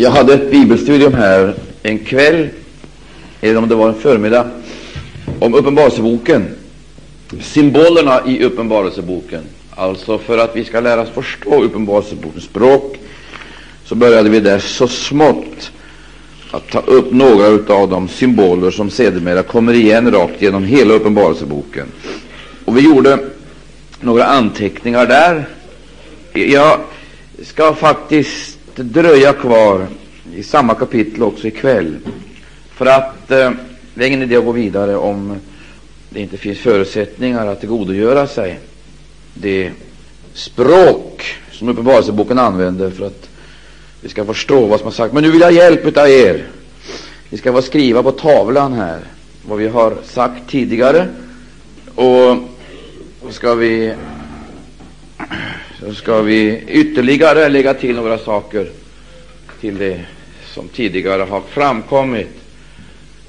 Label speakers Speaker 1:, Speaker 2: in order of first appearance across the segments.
Speaker 1: Jag hade ett bibelstudium här en kväll, eller om det var en förmiddag, om Uppenbarelseboken, symbolerna i Uppenbarelseboken. Alltså för att vi ska lära oss förstå Uppenbarelsebokens språk, så började vi där så smått att ta upp några av de symboler som sedermera kommer igen rakt genom hela Uppenbarelseboken. Och vi gjorde några anteckningar där. Jag ska faktiskt dröja kvar i samma kapitel också ikväll. För att eh, det är ingen idé att gå vidare om det inte finns förutsättningar att tillgodogöra sig det språk som Uppenbarelseboken använder för att vi ska förstå vad som har sagt. Men nu vill jag ha hjälp av er. Vi ska få skriva på tavlan här vad vi har sagt tidigare. Och ska vi, så ska vi ytterligare lägga till några saker till det som tidigare har framkommit.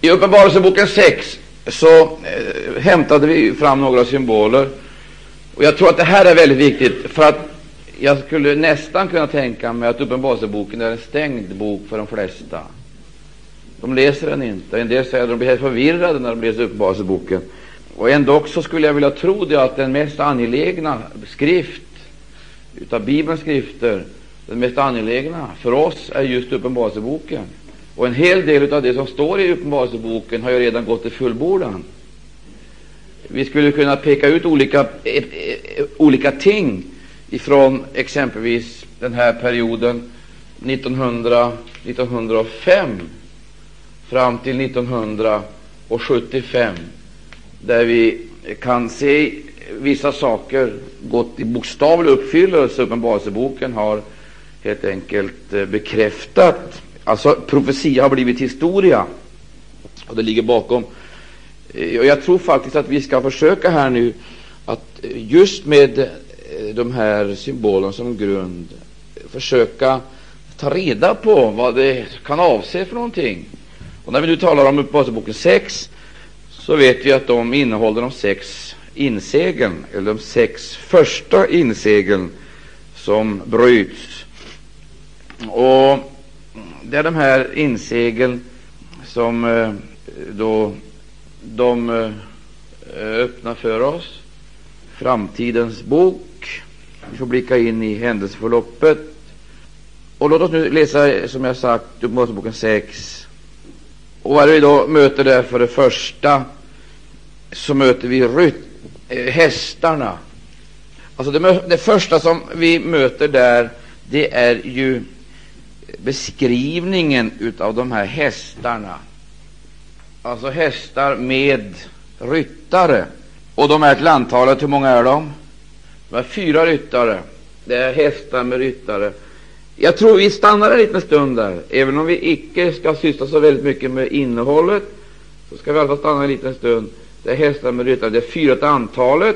Speaker 1: I Uppenbarelseboken 6 så eh, hämtade vi fram några symboler. Och Jag tror att det här är väldigt viktigt, för att jag skulle nästan kunna tänka mig att Uppenbarelseboken är en stängd bok för de flesta. De läser den inte. En del säger att de blir helt förvirrade när de läser Uppenbarelseboken. Och ändå så skulle jag vilja tro det att den mest angelägna skrift utav Bibelns skrifter den mest angelägna för oss är just Uppenbarelseboken. Och en hel del av det som står i Uppenbarelseboken har ju redan gått till fullbordan. Vi skulle kunna peka ut olika, e, e, olika ting ifrån exempelvis den här perioden 1900, 1905 fram till 1975, där vi kan se vissa saker gått i bokstavlig uppfyllelse. Uppenbarelseboken har helt enkelt eh, bekräftat. Alltså profetia har blivit historia, och det ligger bakom. Eh, och jag tror faktiskt att vi ska försöka här nu att eh, just med de här symbolerna som grund försöka ta reda på vad det kan avse för någonting. Och när vi nu talar om Uppenbarelseboken 6 så vet vi att de innehåller de sex insegeln, eller de sex första insegeln som bryts och det är de här insegeln som eh, då de eh, öppnar för oss framtidens bok. Vi får blicka in i händelseförloppet. Och låt oss nu läsa, som jag sagt, Uppenbarelseboken 6. Och vad vi då möter där för det första, så möter vi rytm. Eh, hästarna. Alltså det, det första som vi möter där, det är ju beskrivningen av de här hästarna, alltså hästar med ryttare. Och de är till antalet, hur många är de? De är fyra ryttare. Det är hästar med ryttare. Jag tror vi stannar en liten stund där. Även om vi icke ska syssla så väldigt mycket med innehållet, så ska vi i alla fall stanna en liten stund. Det är hästar med ryttare. Det är fyra till antalet,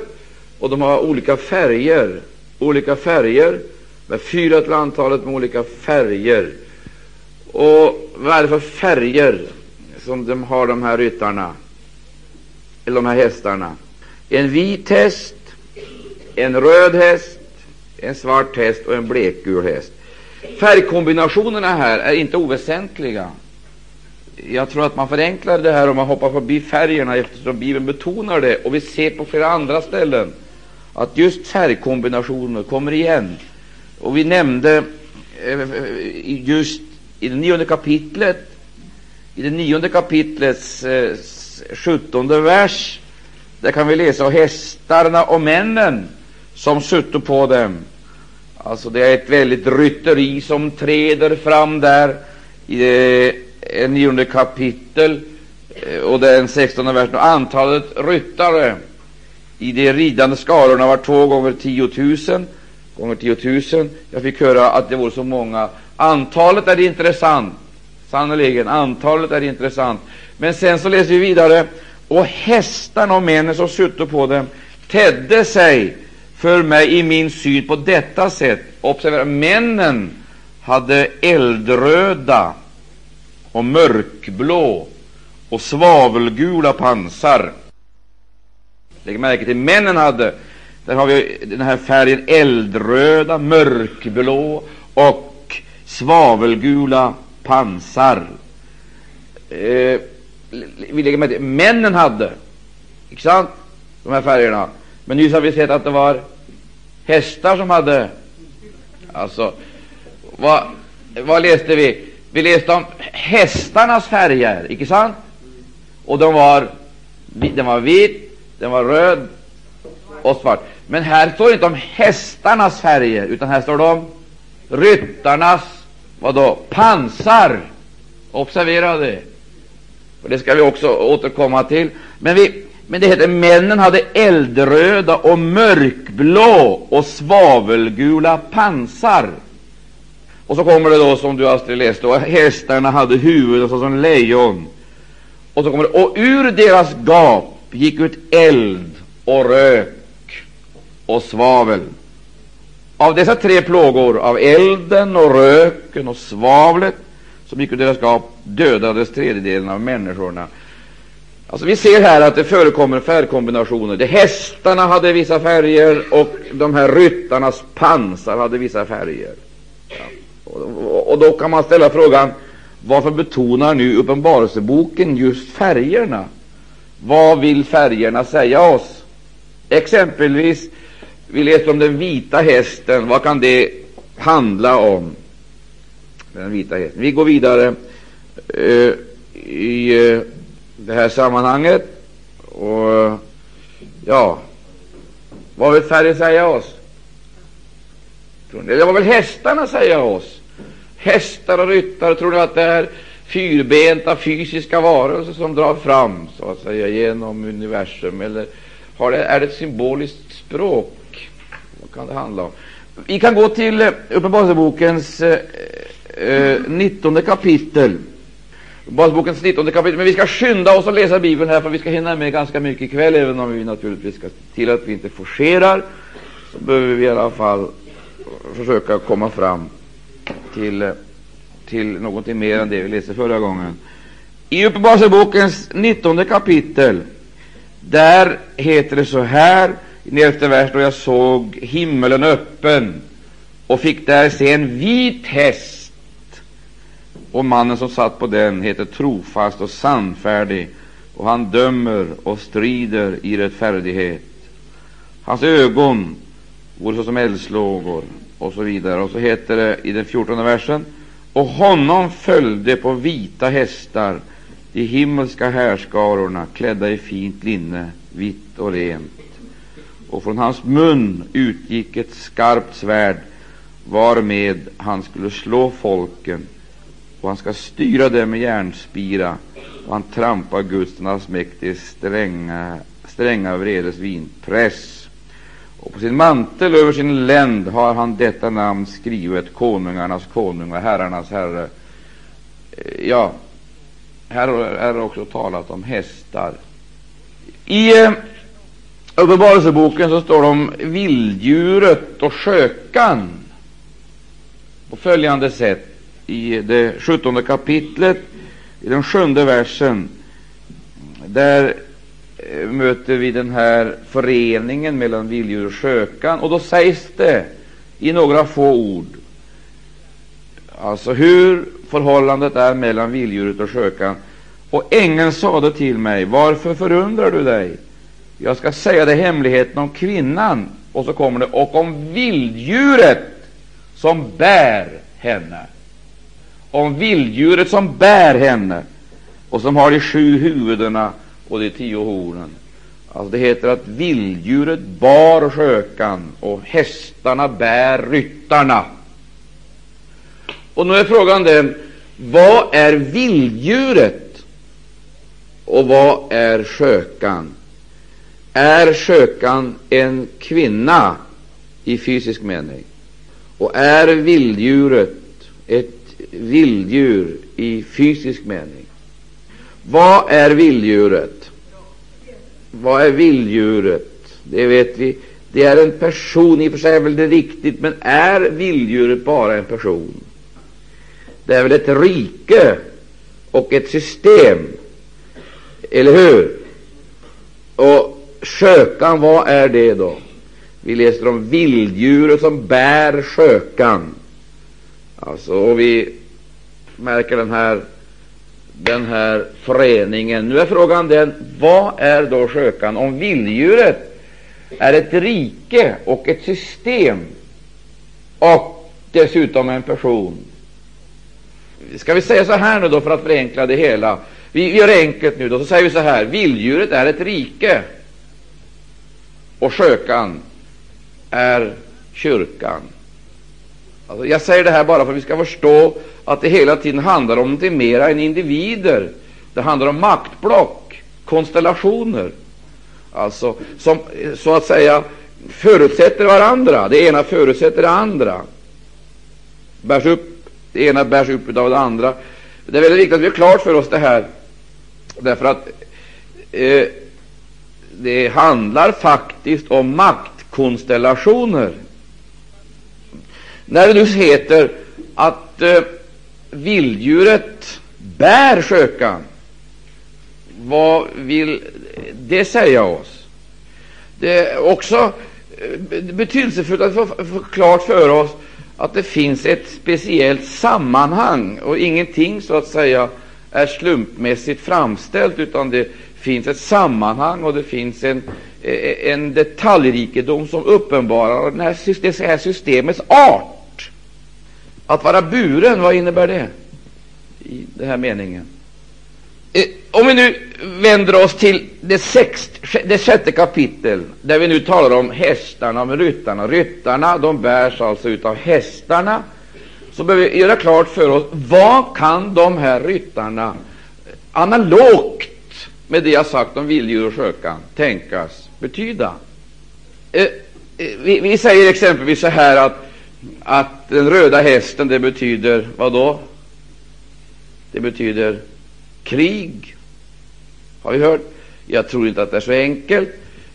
Speaker 1: och de har olika färger. Olika färger med fyra till antalet med olika färger. Och vad är det för färger som de har, de här ryttarna, eller de här hästarna? En vit häst, en röd häst, en svart häst och en blekgul häst. Färgkombinationerna här är inte oväsentliga. Jag tror att man förenklar det här om man hoppar förbi färgerna, eftersom Bibeln betonar det, och vi ser på flera andra ställen att just färgkombinationer kommer igen. Och vi nämnde eh, just i det nionde kapitlet, i det nionde kapitlets eh, sjuttonde vers, där kan vi läsa om hästarna och männen som sutto på dem. Alltså det är ett väldigt rytteri som träder fram där i det nionde kapitel eh, och den sextonde versen. Antalet ryttare i de ridande skarorna var två gånger tiotusen gånger tiotusen. Jag fick höra att det var så många. Antalet är intressant, sannerligen. Antalet är intressant. Men sen så läser vi vidare. Och hästarna och männen som sutte på dem tedde sig för mig i min syn på detta sätt. Observera, männen hade eldröda och mörkblå och svavelgula pansar. Lägg märke till männen hade där har vi den här färgen eldröda, mörkblå och svavelgula pansar. Eh, vi lägger med till. Männen hade, inte sant, de här färgerna. Men nyss har vi sett att det var hästar som hade Alltså, vad, vad läste vi? Vi läste om hästarnas färger, icke sant? Och de var, den var vit, den var röd och svart. Men här står det inte om hästarnas färger, utan här står det om ryttarnas vadå, pansar. Observera det. Och det ska vi också återkomma till. Men, vi, men det heter männen hade eldröda och mörkblå och svavelgula pansar. Och så kommer det då, som du Astrid läste, och hästarna hade huvuden såsom lejon. Och så kommer det, och ur deras gap gick ut eld och rök och svavel. Av dessa tre plågor, av elden och röken och svavlet, som gick ur deras gap, dödades tredjedelen av människorna. Alltså vi ser här att det förekommer färgkombinationer. De hästarna hade vissa färger och de här ryttarnas pansar hade vissa färger. Ja. Och, då kan man ställa frågan varför betonar nu Uppenbarelseboken just färgerna? Vad vill färgerna säga oss? Exempelvis, vi läser om den vita hästen. Vad kan det handla om? Den vita hästen. Vi går vidare uh, i uh, det här sammanhanget. Och ja, vad vill färgen säga oss? Det var väl hästarna säga oss? Hästar och ryttare, tror ni att det är fyrbenta fysiska varelser som drar fram så att säga genom universum? Eller har det, är det ett symboliskt språk? Vad kan det handla om? Vi kan gå till eh, Uppenbarelsebokens eh, eh, 19 kapitel. Uppenbarelsebokens 19 kapitel. Men vi ska skynda oss att läsa Bibeln här, för vi ska hinna med ganska mycket ikväll, även om vi naturligtvis ska till att vi inte forcerar. Så behöver vi i alla fall försöka komma fram till, till någonting mer än det vi läste förra gången. I Uppenbarelsebokens 19 kapitel, där heter det så här i elfte vers, då jag såg himmelen öppen och fick där se en vit häst, och mannen som satt på den heter trofast och sannfärdig, och han dömer och strider i rättfärdighet. Hans ögon vore såsom eldslågor, och så vidare. Och så heter det i den fjortonde versen och honom följde på vita hästar de himmelska härskarorna klädda i fint linne, vitt och rent. Och från hans mun utgick ett skarpt svärd varmed han skulle slå folken, och han ska styra dem med järnspira, och han trampar Guds den allsmäktiges stränga, stränga vredes vinpress och på sin mantel över sin länd har han detta namn skrivet, konungarnas konung och herrarnas herre. Eh, ja, här är också talat om hästar. I eh, Uppenbarelseboken så står det om vilddjuret och skökan på följande sätt i det sjuttonde kapitlet, i den sjunde versen. Där Eh, möter vi den här föreningen mellan vilddjur och skökan, och då sägs det i några få ord alltså hur förhållandet är mellan vilddjuret och skökan. Och ängeln sade till mig, varför förundrar du dig? Jag ska säga dig hemligheten om kvinnan. Och så kommer det, och om vilddjuret som bär henne. Om vilddjuret som bär henne och som har de sju huvudena och de tio hornen. Alltså det heter att vilddjuret bar skökan och hästarna bär ryttarna. Och nu är frågan den, vad är vilddjuret och vad är skökan? Är skökan en kvinna i fysisk mening? Och är vilddjuret ett vilddjur i fysisk mening? Vad är vilddjuret? Vad är vilddjuret? Det vet vi. Det är en person. I och för sig är väl det riktigt, men är vilddjuret bara en person? Det är väl ett rike och ett system, eller hur? Och skökan, vad är det då? Vi läser om vilddjuret som bär skökan. Alltså, och vi märker den här, den här föreningen. Nu är frågan den, vad är då skökan? Om vilddjuret är ett rike och ett system och dessutom en person. Ska vi säga så här nu då för att förenkla det hela? Vi gör det enkelt nu då, så säger vi så här. Vilddjuret är ett rike och skökan är kyrkan. Alltså jag säger det här bara för att vi ska förstå att det hela tiden handlar om det mera än individer. Det handlar om maktblock, konstellationer, alltså som eh, så att säga förutsätter varandra. Det ena förutsätter det andra. Bärs upp, det ena bärs upp av det andra. Det är väldigt viktigt att vi har klart för oss det här, därför att eh, det handlar faktiskt om maktkonstellationer. När det nu heter att eh, vilddjuret bär skökan, vad vill det säga oss? Det är också eh, betydelsefullt att få, få klart för oss att det finns ett speciellt sammanhang och ingenting så att säga är slumpmässigt framställt, utan det finns ett sammanhang och det finns en, eh, en detaljrikedom som uppenbarar det här systemets art. Att vara buren, vad innebär det i den här meningen? Eh, om vi nu vänder oss till det, sext, det sjätte kapitel, där vi nu talar om hästarna och ryttarna. Ryttarna de bärs alltså av hästarna. Så behöver vi göra klart för oss vad kan de här ryttarna eh, analogt med det jag sagt om vilddjur och skökan tänkas betyda? Eh, vi, vi, säger exempelvis så här att, att den röda hästen, det betyder vad då? Det betyder krig. Har vi hört? Jag tror inte att det är så enkelt.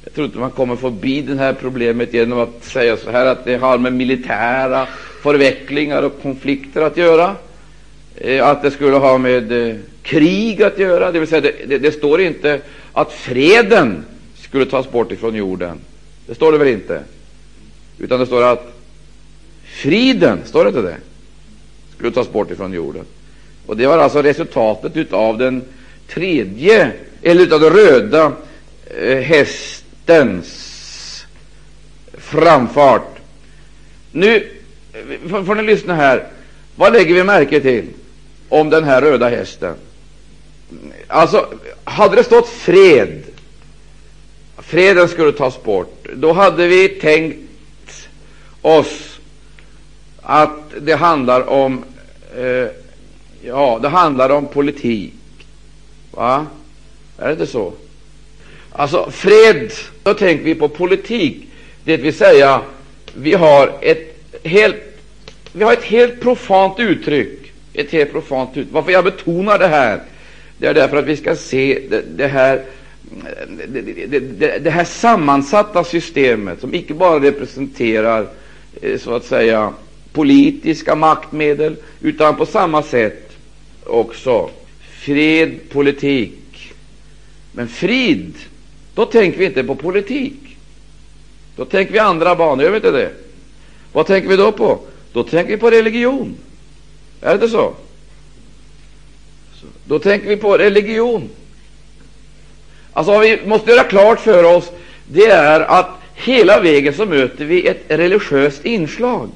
Speaker 1: Jag tror inte man kommer förbi det här problemet genom att säga så här att det har med militära förvecklingar och konflikter att göra. Eh, att det skulle ha med eh, krig att göra. Det vill säga, det, det, det, står inte att freden skulle tas bort ifrån jorden. Det står det väl inte? Utan det står att friden, står det inte det? Skulle tas bort ifrån jorden. Och det var alltså resultatet av den tredje, eller utav den röda eh, hästens framfart. Nu eh, får, får ni lyssna här. Vad lägger vi märke till om den här röda hästen? Alltså, hade det stått fred, freden skulle tas bort, då hade vi tänkt oss att det handlar om eh, ja, det handlar om politik. Va? Är det inte så? Alltså, fred, då tänker vi på politik. Det vill säga, vi har ett helt, vi har ett helt profant uttryck. Ett helt profant uttryck. Varför jag betonar det här, det är därför att vi ska se det, det här det, det, det, här sammansatta systemet, som icke bara representerar eh, så att säga politiska maktmedel, utan på samma sätt också fred, politik. Men frid, då tänker vi inte på politik. Då tänker vi andra banor, gör vi inte det? Vad tänker vi då på? Då tänker vi på religion. Är det inte så? Då tänker vi på religion. Alltså vad vi måste göra klart för oss, det är att hela vägen så möter vi ett religiöst inslag.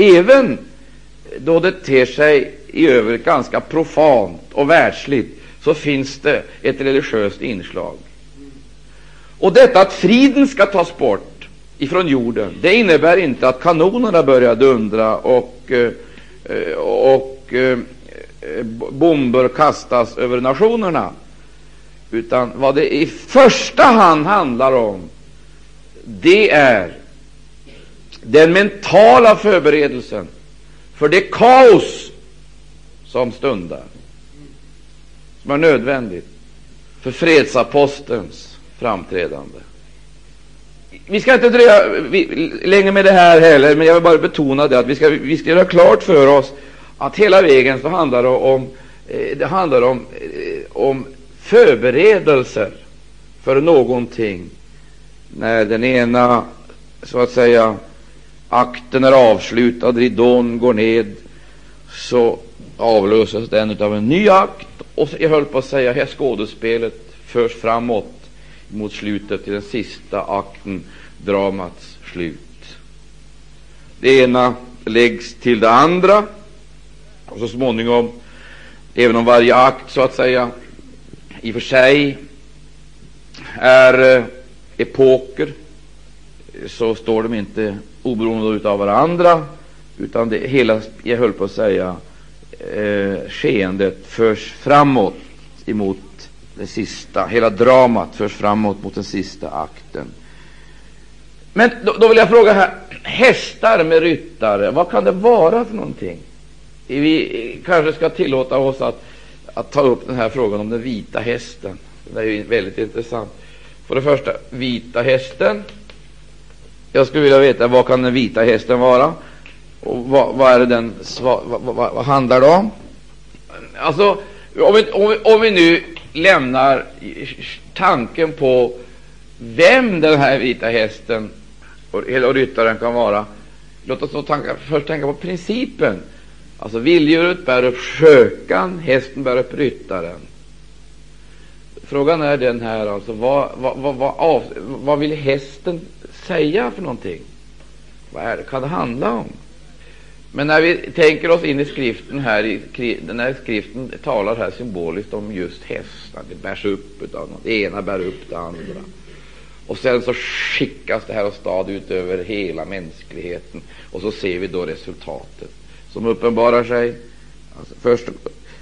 Speaker 1: Även då det ter sig i övrigt ganska profant och världsligt, så finns det ett religiöst inslag. Och detta att friden ska tas bort ifrån jorden, det innebär inte att kanonerna börjar dundra och, eh, och eh, bomber kastas över nationerna, utan vad det i första hand handlar om, det är den mentala förberedelsen för det kaos som stundar, som är nödvändigt för fredsapostelns framträdande. Vi ska inte dröja länge med det här heller, men jag vill bara betona det att vi ska, vi ska göra klart för oss att hela vägen så handlar det om, eh, det handlar om, eh, om förberedelser för någonting. När den ena, så att säga, akten är avslutad, ridån går ned, så avlöses den av en ny akt, och jag höll på att säga här skådespelet förs framåt mot slutet till den sista akten, dramats slut. Det ena läggs till det andra, och så småningom, även om varje akt så att säga i och för sig är eh, epoker, så står de inte oberoende av varandra, utan det hela, jag höll på att säga, eh, skeendet förs framåt emot det sista, hela dramat förs framåt mot den sista akten. Men då, då vill jag fråga här, hästar med ryttare, vad kan det vara för någonting? Vi kanske ska tillåta oss att, att ta upp den här frågan om den vita hästen. Det är ju väldigt intressant. För det första, vita hästen. Jag skulle vilja veta vad kan den vita hästen vara? Och vad, vad är det den vad, vad, vad, handlar det om? Alltså, om vi, om, vi, om vi nu lämnar tanken på vem den här vita hästen och hela ryttaren kan vara. Låt oss då tanka, först tänka på principen. Alltså vilddjuret bär upp skökan, hästen bär upp ryttaren. Frågan är den här, alltså, vad, vad, vad, vad, av, vad vill hästen säga för någonting? Vad är det, kan det handla om? Men när vi tänker oss in i skriften här, i, den här skriften talar här symboliskt om just hästar. Det bärs upp av något. Det ena bär upp det andra. Och sen så skickas det här och stad ut över hela mänskligheten. Och så ser vi då resultatet som uppenbarar sig. Alltså först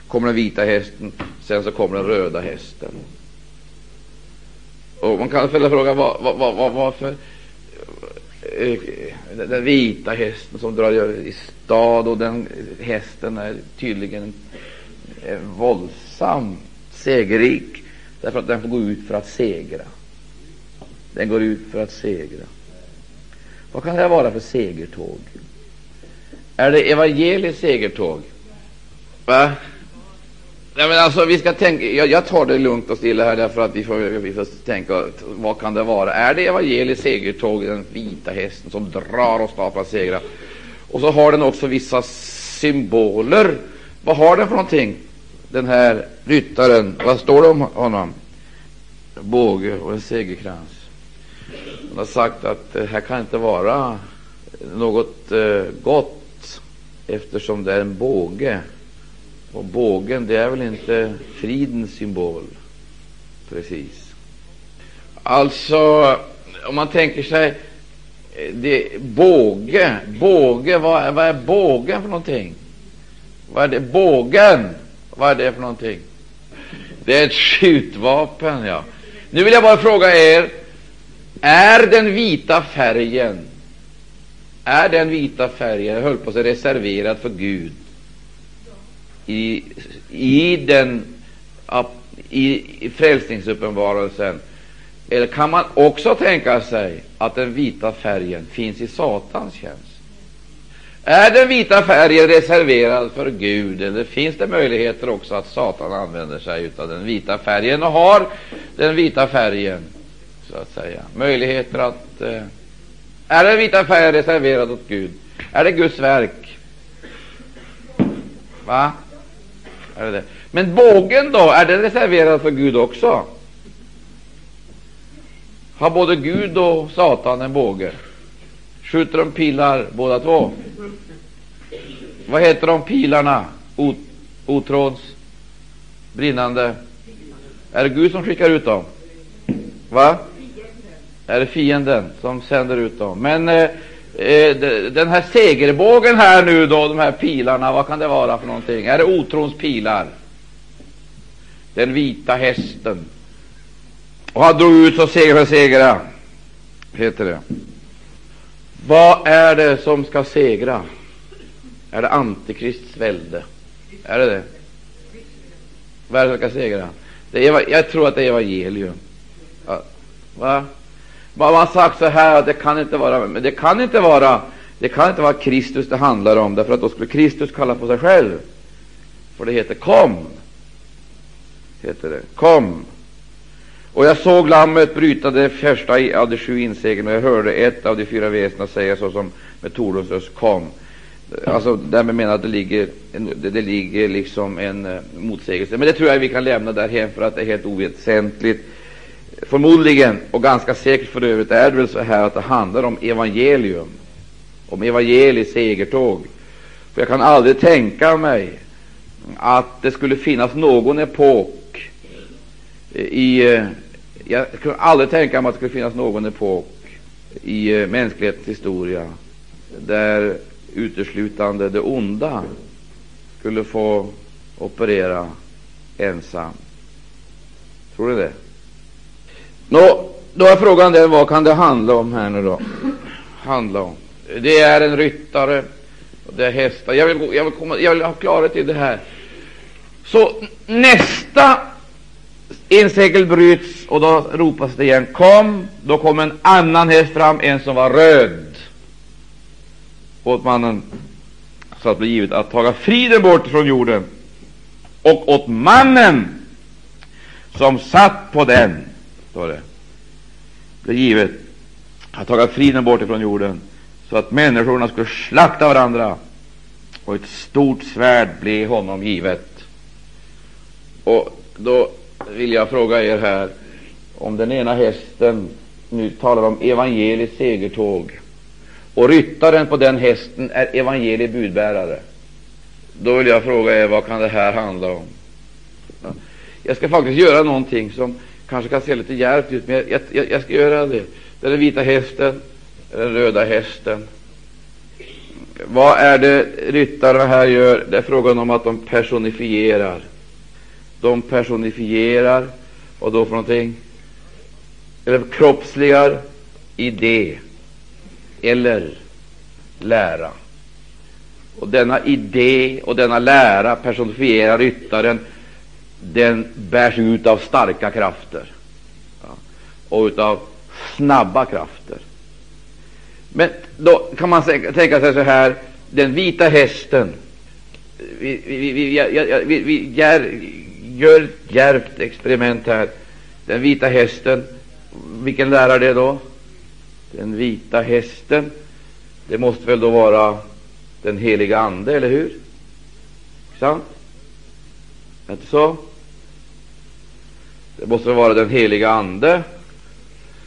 Speaker 1: kommer den vita hästen, sen så kommer den röda hästen. Och man kan ställa frågan var, var, var, varför Eh, den vita hästen som drar i stad och den hästen är tydligen eh, våldsamt segerrik därför att den får gå ut för att segra. Den går ut för att segra. Vad kan det vara för segertåg? Är det evangeliets segertåg? Va? Nej, men alltså, vi ska tänka, jag, jag, tar det lugnt och stilla här därför att vi får, vi får tänka vad kan det vara? Är det evangeliets segertåg, den vita hästen som drar och staplar segrar? Och så har den också vissa symboler. Vad har den för någonting? Den här ryttaren, vad står det om honom? Båge och en segerkrans. Han har sagt att det här kan inte vara något eh, gott eftersom det är en båge. Och bågen, det är väl inte fridens symbol precis. Alltså, om man tänker sig eh, det, båge, båge vad, vad är bågen för någonting? Vad är det? Bågen, vad är det för någonting? Det är ett skjutvapen, ja. Nu vill jag bara fråga er, är den vita färgen, är den vita färgen, jag höll på att säga, reserverad för Gud i, i den i, i frälsningsuppenbarelsen? Eller kan man också tänka sig att den vita färgen finns i Satans tjänst? Är den vita färgen reserverad för Gud, eller finns det möjligheter också att Satan använder sig av den vita färgen och har den vita färgen så att säga. Möjligheter att... Eh, är den vita färgen reserverad åt Gud? Är det Guds verk? Va? Är det det? Men bågen då, är den reserverad för Gud också? Har både Gud och Satan en båge? Skjuter de pilar båda två? Vad heter de pilarna? Otrons brinnande? Är det Gud som skickar ut dem? Va? är det fienden som sänder ut dem. Men eh Eh, den här segerbågen här nu då, de här pilarna, vad kan det vara för någonting? Är det otrons pilar? Den vita hästen. Och han drog ut och segrade och segrade, heter det. Vad är det som ska segra? Är det Antikrists välde? Är det det? Vad är det som ska segra? Det är, jag tror att det är evangelium. Va? Man har sagt så här att det kan inte vara, men det kan inte vara, det kan inte vara Kristus det handlar om, därför att då skulle Kristus kalla på sig själv. För det heter kom. Heter det. Kom. Och jag såg lammet bryta det första av de sju inseglen, och jag hörde ett av de fyra väsena säga såsom med Tordons röst, kom. Alltså, därmed menar att det ligger, en, det, det ligger liksom en eh, motsägelse. Men det tror jag vi kan lämna därhen för att det är helt oväsentligt. Förmodligen, och ganska säkert för övrigt, är det väl så här att det handlar om evangelium, om evangeliets segertåg. För jag kan aldrig tänka mig att det skulle finnas någon epok i eh, jag kan aldrig tänka mig att det skulle finnas någon epok i eh, mänsklighetens historia där uteslutande det onda skulle få operera ensam. Tror du det? Nå, då är frågan den, vad kan det handla om här nu då? Handla om. Det är en ryttare och det är hästar. Jag vill, jag vill, komma, jag vill ha klarhet i det här. Så nästa insegel bryts och då ropas det igen Kom! Då kom en annan häst fram, en som var röd åt mannen så att bli givet att taga friden bort från jorden och åt mannen som satt på den, står det, blev givet att taga friden bort ifrån jorden så att människorna skulle slakta varandra och ett stort svärd blev honom givet. Och då vill jag fråga er här om den ena hästen nu talar om evangeliets segertåg och ryttaren på den hästen är evangeliets budbärare. Då vill jag fråga er, vad kan det här handla om? Jag ska faktiskt göra någonting som kanske kan se lite djärvt ut, men jag, jag, jag ska göra det. Det är den vita hästen, den röda hästen. Vad är det ryttarna här gör? Det är frågan om att de personifierar. De personifierar, och då för någonting? Eller kroppsligar idé eller lära. Och denna idé och denna lära personifierar ryttaren. Den bärs ut av starka krafter ja, och av snabba krafter. Men då kan man tänka sig så här, den vita hästen. Vi, vi, vi, vi, vi, vi gör, gör ett djärvt experiment här. Den vita hästen, vilken lärare det då? Den vita hästen, det måste väl då vara den heliga Ande, eller hur? Sant? Är inte så? Det måste vara den heliga Ande,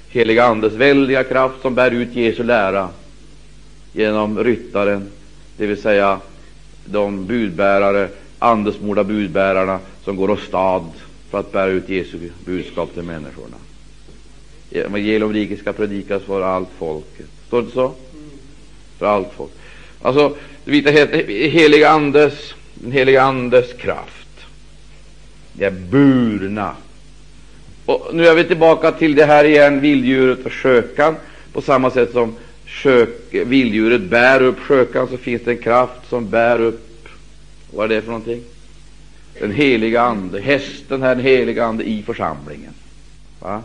Speaker 1: heliga Andes väldiga kraft som bär ut Jesu lära genom ryttaren, det vill säga de budbärare, andesmorda budbärarna som går åstad för att bära ut Jesu budskap till människorna. Evangelium riket ska predikas för allt folket. Står det inte så? För allt folk. Alltså, det vita heliga Andes, den heliga Andes kraft. Det är burna. Och nu är vi tillbaka till det här igen, vilddjuret och skökan. På samma sätt som skök, vilddjuret bär upp skökan, så finns det en kraft som bär upp, vad är det för någonting? Den heliga Ande, hästen här, den heliga Ande i församlingen. Va?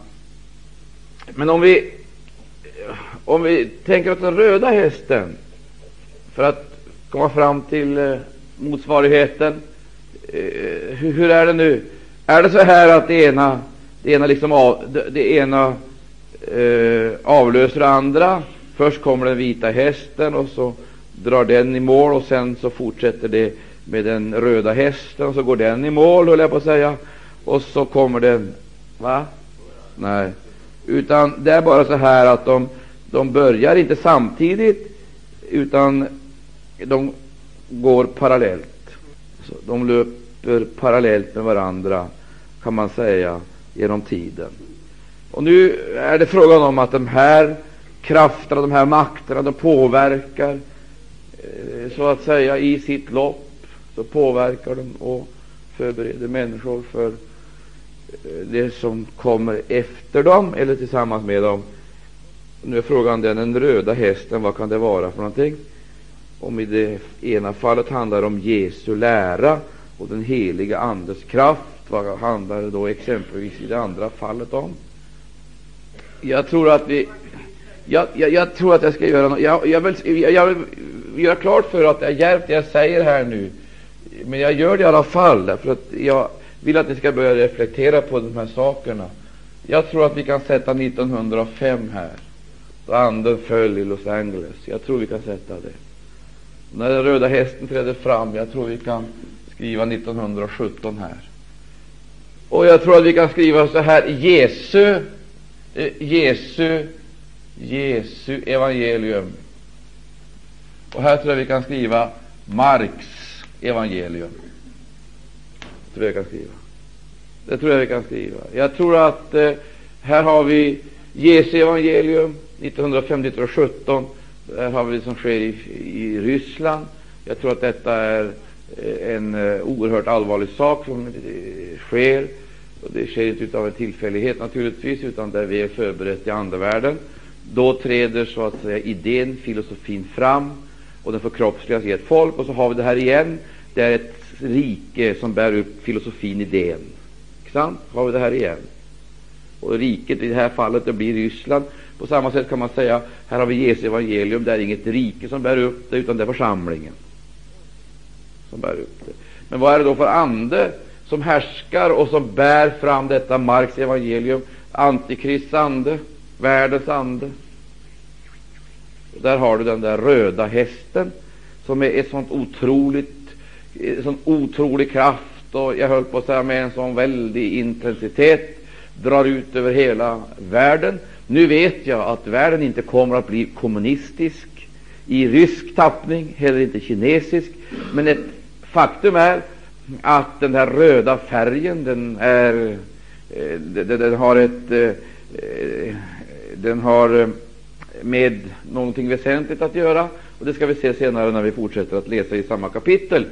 Speaker 1: Men om vi, om vi tänker oss den röda hästen för att komma fram till eh, motsvarigheten. Eh, hur, är det nu? Är det så här att det ena, det ena, liksom av, det, det ena eh, avlöser det andra? Först kommer den vita hästen och så drar den i mål och sen så fortsätter det med den röda hästen och så går den i mål, höll jag på att säga, och så kommer den, va? Nej, utan det är bara så här att de, de börjar inte samtidigt, utan de går parallellt. Så de löper parallellt med varandra, kan man säga, genom tiden. Och nu är det frågan om att de här krafterna, de här makterna, de påverkar, eh, så att säga, i sitt lopp, så påverkar de och förbereder människor för eh, det som kommer efter dem eller tillsammans med dem. Nu är frågan den, den röda hästen, vad kan det vara för någonting? Om i det ena fallet handlar det om Jesu lära och den heliga Andes kraft, vad handlar det då exempelvis i det andra fallet om? Jag tror att vi jag, jag, jag tror att jag ska göra något. Jag, jag, vill, jag, vill göra klart för att det är djärvt det jag säger här nu, men jag gör det i alla fall, därför att jag vill att ni ska börja reflektera på de här sakerna. Jag tror att vi kan sätta 1905 här, då anden föll i Los Angeles. Jag tror vi kan sätta det. När den röda hästen träder fram, jag tror vi kan skriva 1917 här. Och jag tror att vi kan skriva så här, Jesu, eh, Jesu, Jesu evangelium. Och här tror jag vi kan skriva Marx evangelium. Det tror jag kan skriva. Det tror jag vi kan skriva. Jag tror att eh, här har vi Jesu evangelium 1950-17. Där har vi det som sker i, i Ryssland. Jag tror att detta är Eh, en eh, oerhört allvarlig sak som eh, sker. Och det sker inte av en tillfällighet naturligtvis, utan vi är förberedda förberett i andevärlden. Då träder så att säga idén, filosofin fram och den förkroppsligas i ett folk. Och så har vi det här igen. Det är ett rike som bär upp filosofin, idén. Sant? Har vi det här igen. Och riket i det här fallet det blir Ryssland. På samma sätt kan man säga här har vi Jesu evangelium. Det är inget rike som bär upp det, utan det är församlingen som bär upp det. Men vad är det då för ande som härskar och som bär fram detta Marx evangelium? Antikrists ande, världens ande. Där har du den där röda hästen som är ett sånt otroligt, en sån otrolig kraft och jag höll på att säga med en sån väldig intensitet drar ut över hela världen. Nu vet jag att världen inte kommer att bli kommunistisk i rysk tappning, heller inte kinesisk, men ett faktum är att den här röda färgen, den är eh, den, den har ett eh, eh, den har med någonting väsentligt att göra, och det ska vi se senare när vi fortsätter att läsa i samma kapitel.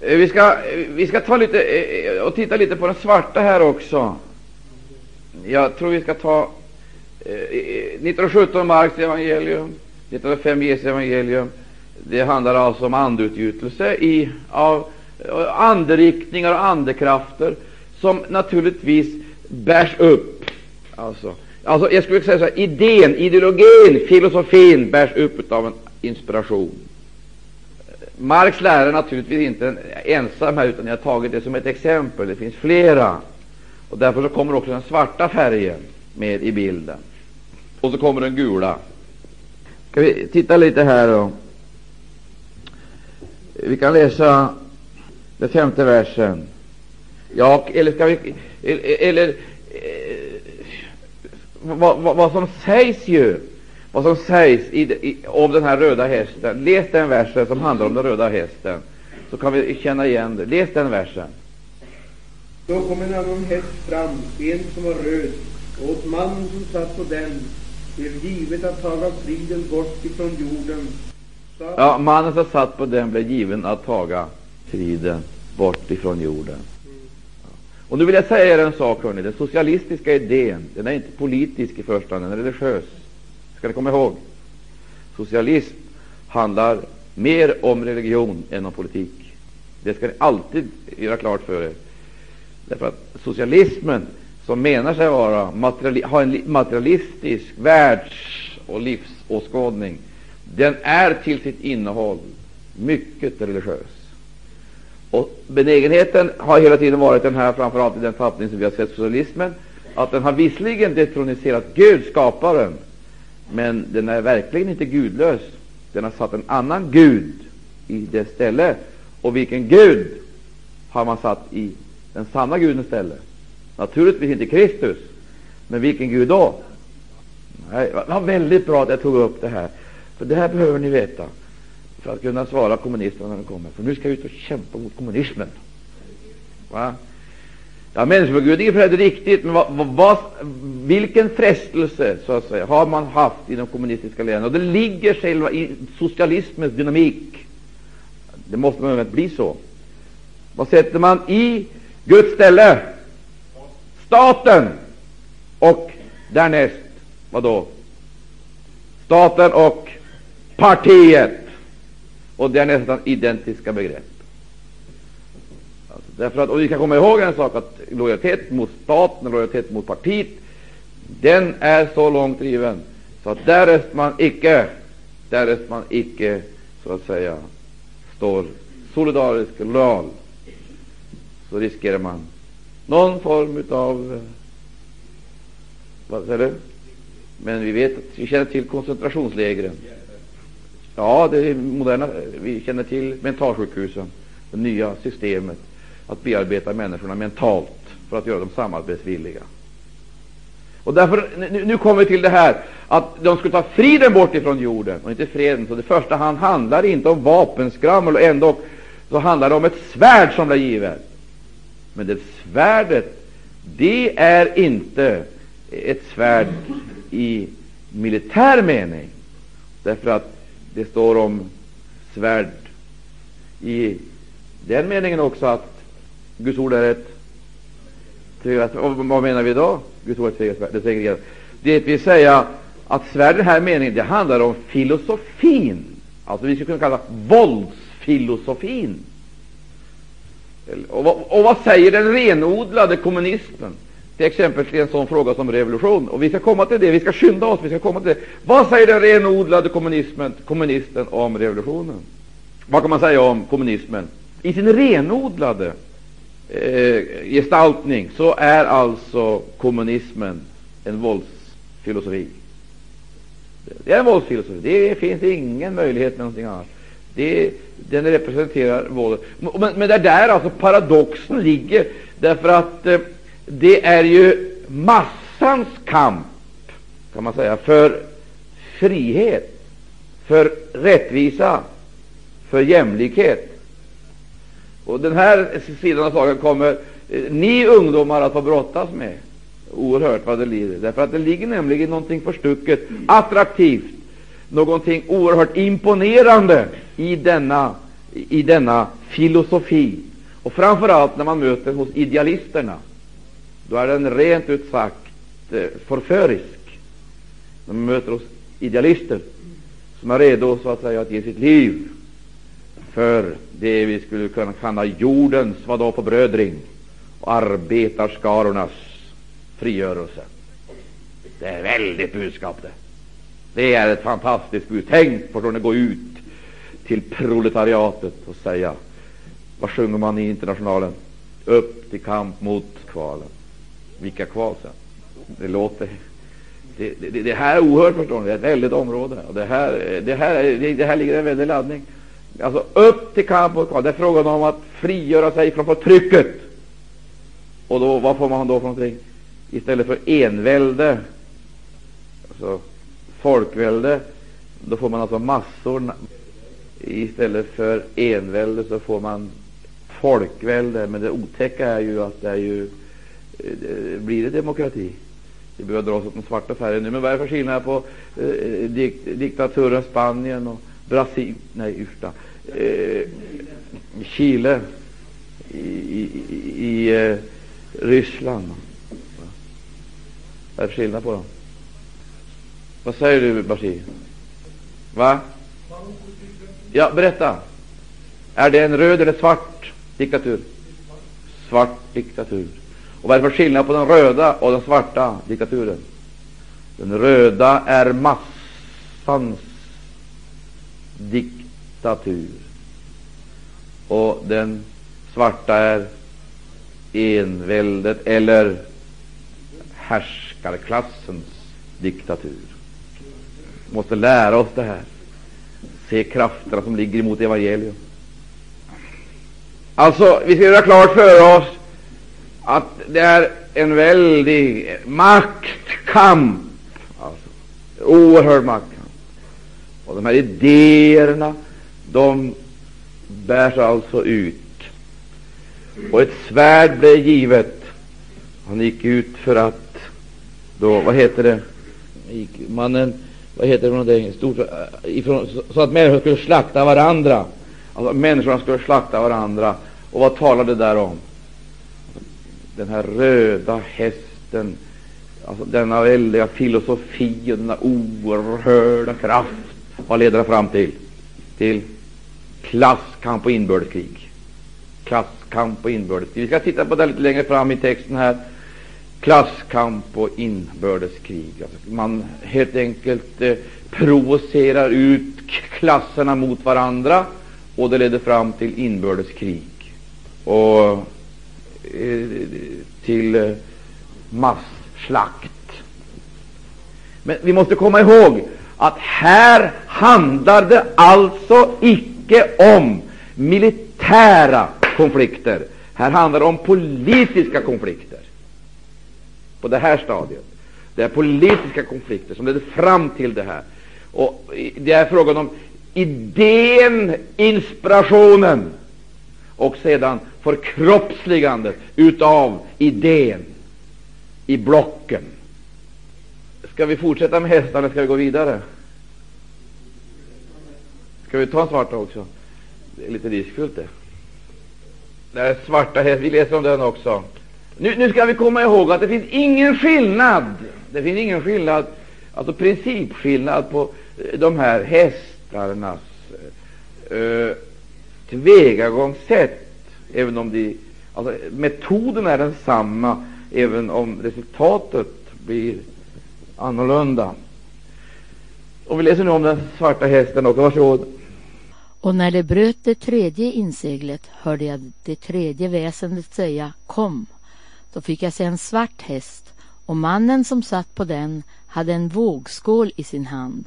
Speaker 1: Vi ska, vi ska ta lite och titta lite på den svarta här också. Jag tror vi ska ta 1917 Marks evangelium, 1905 Jesu evangelium. Det handlar alltså om andeutgjutelse i, av eh, anderiktningar och andekrafter som naturligtvis bärs upp. Alltså, alltså jag skulle säga så här, idén, ideologin, filosofin bärs upp av en inspiration. Marx lära är naturligtvis inte ensam här, utan jag har tagit det som ett exempel. Det finns flera. Och Därför så kommer också den svarta färgen med i bilden. Och så kommer den gula. Ska vi titta lite här då? Vi kan läsa den femte versen. Ja, eller ska vi eller, eller vad, vad, vad, som sägs ju vad som sägs i, i, om den här röda hästen. Läs den versen som handlar om den röda hästen, så kan vi känna igen det. Läs den versen.
Speaker 2: Då kom en annan häst fram, en som var röd, och åt mannen som satt på den blev givet att taga friden bort ifrån jorden.
Speaker 1: Ja, mannen som satt på den blev given att taga friden bort ifrån jorden. Och nu vill jag säga er en sak, hörni. Den socialistiska idén, den är inte politisk i första hand, den är religiös. Ska ni komma ihåg? Socialism handlar mer om religion än om politik. Det ska ni alltid göra klart för er. Därför att socialismen, som menar sig vara materiali ha en materialistisk världs och livsåskådning, den är till sitt innehåll mycket religiös. Och benägenheten har hela tiden varit den här, framförallt i den tappning som vi har sett socialismen, att den har visserligen detroniserat Gud, skaparen, men den är verkligen inte gudlös. Den har satt en annan Gud i dess ställe. Och vilken Gud har man satt i den sanna Gudens ställe. Naturligtvis inte Kristus, men vilken Gud då? Nej, det var väldigt bra att jag tog upp det här, för det här behöver ni veta för att kunna svara kommunisterna när de kommer. För nu ska vi ut och kämpa mot kommunismen. Va? Ja, människogud är riktigt, men vad, vad, vilken frestelse så att säga, har man haft i de kommunistiska länderna? Och det ligger själva i socialismens dynamik. Det måste man bli så. Vad sätter man i Guds ställe? Staten. Och därnäst, vad då? Staten och partiet. Och det är nästan identiska begrepp. Alltså, därför att, och vi kan komma ihåg en sak, att lojalitet mot staten och lojalitet mot partiet, den är så långt driven, så att därest man icke, därest man icke, så att säga, står solidarisk, lojal, så riskerar man någon form av eh, vad säger du? Men vi vet att vi känner till koncentrationslägren. Ja, det moderna, vi känner till mentalsjukhusen, det nya systemet att bearbeta människorna mentalt för att göra dem samarbetsvilliga. Och därför, nu, nu kommer vi till det här att de skulle ta friden bort ifrån jorden och inte freden. Så det första hand handlar inte om vapenskrammel och ändå så handlar det om ett svärd som blir givet. Men det svärdet, det är inte ett svärd i militär mening, därför att det står om svärd i den meningen också att Guds ord är ett tveeggat Vad menar vi då? Guds ord är ett tveeggat Det vill säga att svärd i den här meningen, det handlar om filosofin. Alltså vi skulle kunna kalla våldsfilosofin. Och vad, och vad säger den renodlade kommunismen? Till exempel till en sån fråga som revolution. Och vi ska komma till det, vi ska skynda oss, vi ska komma till det. Vad säger den renodlade kommunismen, kommunisten om revolutionen? Vad kan man säga om kommunismen? I sin renodlade eh, gestaltning så är alltså kommunismen en våldsfilosofi. Det är en våldsfilosofi. Det finns ingen möjlighet med någonting annat. Det, den representerar våldet. Men, men det är där alltså paradoxen ligger, därför att eh, det är ju massans kamp, kan man säga, för frihet, för rättvisa, för jämlikhet. Och den här sidan av saken kommer eh, ni ungdomar att få brottas med oerhört vad det lider. Därför att det ligger nämligen någonting förstucket, attraktivt, någonting oerhört imponerande i denna, i denna filosofi. Och framför allt när man möter hos idealisterna, då är den rent ut sagt eh, förförisk. När man möter oss idealister som är redo så att säga att ge sitt liv för det vi skulle kunna kalla jordens vadå på brödring och arbetarskarornas frigörelse. Det är ett väldigt budskap det. Det är ett fantastiskt bud. Tänk på hur det går ut till proletariatet och säga, vad sjunger man i Internationalen? Upp till kamp mot kvalen. Vilka kval sen? Det låter det, det, det, här är oerhört förstår ni. Det är ett väldigt område. Och det, här, det, här, det, det här ligger en väldig laddning. Alltså upp till kamp mot kval. Det är frågan om att frigöra sig från förtrycket. Och då, vad får man då för någonting? Istället för envälde, alltså folkvälde, då får man alltså massor. Istället för envälde så får man folkvälde. Men det otäcka är ju att det är ju Eh, blir det demokrati. Vi behöver dra oss åt den svarta färgen nu. Men vad är det för skillnad på eh, dikt, diktaturen Spanien och Brasilien, nej ursta, eh, Chile, i, i, i eh, Ryssland? Vad är för skillnad på dem? Vad säger du, Bashir? Va? Ja, berätta. Är det en röd eller svart diktatur? Svart diktatur. Och vad är det för skillnad på den röda och den svarta diktaturen? Den röda är massans diktatur. Och den svarta är enväldet eller härskarklassens diktatur. Vi måste lära oss det här. Se krafterna som ligger emot evangelium. Alltså, vi ska göra klart för oss att det är en väldig maktkamp. Alltså, oerhörd maktkamp. Och de här idéerna, de bärs alltså ut. Och ett svärd blev givet. Han gick ut för att då, vad heter det, gick mannen, vad heter det för någonting, stort, eh, ifrån, så att människor skulle slakta varandra. Alltså människorna skulle slakta varandra. Och vad talade det där om? Den här röda hästen, alltså denna väldiga filosofi och denna oerhörda kraft. Vad leder det fram till? Till klasskamp och inbördeskrig. Klasskamp och inbördeskrig. Vi ska titta på det lite längre fram i texten här klasskamp och inbördeskrig. Alltså man helt enkelt eh, provocerar ut klasserna mot varandra och det leder fram till inbördeskrig och Eh, till eh, masslakt. Men vi måste komma ihåg att här handlar det alltså icke om militära konflikter. Här handlar det om politiska konflikter på det här stadiet. Det är politiska konflikter som leder fram till det här. Och Det är frågan om idén, inspirationen och sedan förkroppsligandet utav idén i blocken. Ska vi fortsätta med hästarna eller ska vi gå vidare? Ska vi ta en svarta också? Det är lite riskfyllt det. Det är svarta hästar, vi läser om den också. Nu, nu ska vi komma ihåg att det finns ingen skillnad, det finns ingen skillnad, alltså principskillnad på eh, de här hästarnas eh, eh tillvägagångssätt, även om de, alltså, metoden är densamma, även om resultatet blir annorlunda. Och vi läser nu om den svarta hästen också. Varsågod.
Speaker 3: Och när det bröt det tredje inseglet hörde jag det tredje väsendet säga Kom. Då fick jag se en svart häst och mannen som satt på den hade en vågskål i sin hand.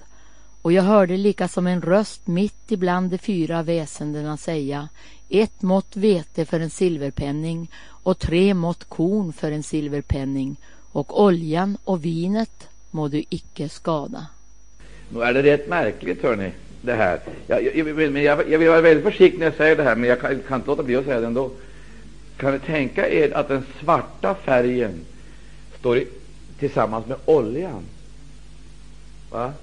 Speaker 3: Och jag hörde lika som en röst mitt ibland de fyra väsendena säga ett mått vete för en silverpenning och tre mått korn för en silverpenning och oljan och vinet må du icke skada.
Speaker 1: Nu är det rätt märkligt, hörni, det här. Jag, jag, jag, jag, jag vill vara väldigt försiktig när jag säger det här, men jag kan, kan inte låta bli att säga det ändå. Kan ni tänka er att den svarta färgen står i, tillsammans med oljan? Va?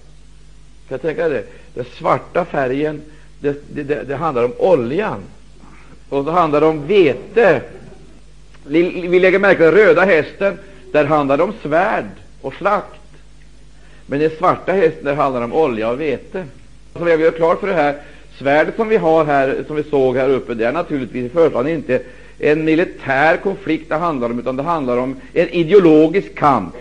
Speaker 1: Kan jag tänka det? Den svarta färgen, det, det, det, det handlar om oljan. Och så handlar det om vete. Vi, vi lägger märke till den röda hästen, där handlar det om svärd och slakt. Men den svarta hästen, där handlar det om olja och vete. Så vi har klart för det här, svärdet som vi har här, som vi såg här uppe, det är naturligtvis i första hand inte en militär konflikt det handlar om, utan det handlar om en ideologisk kamp,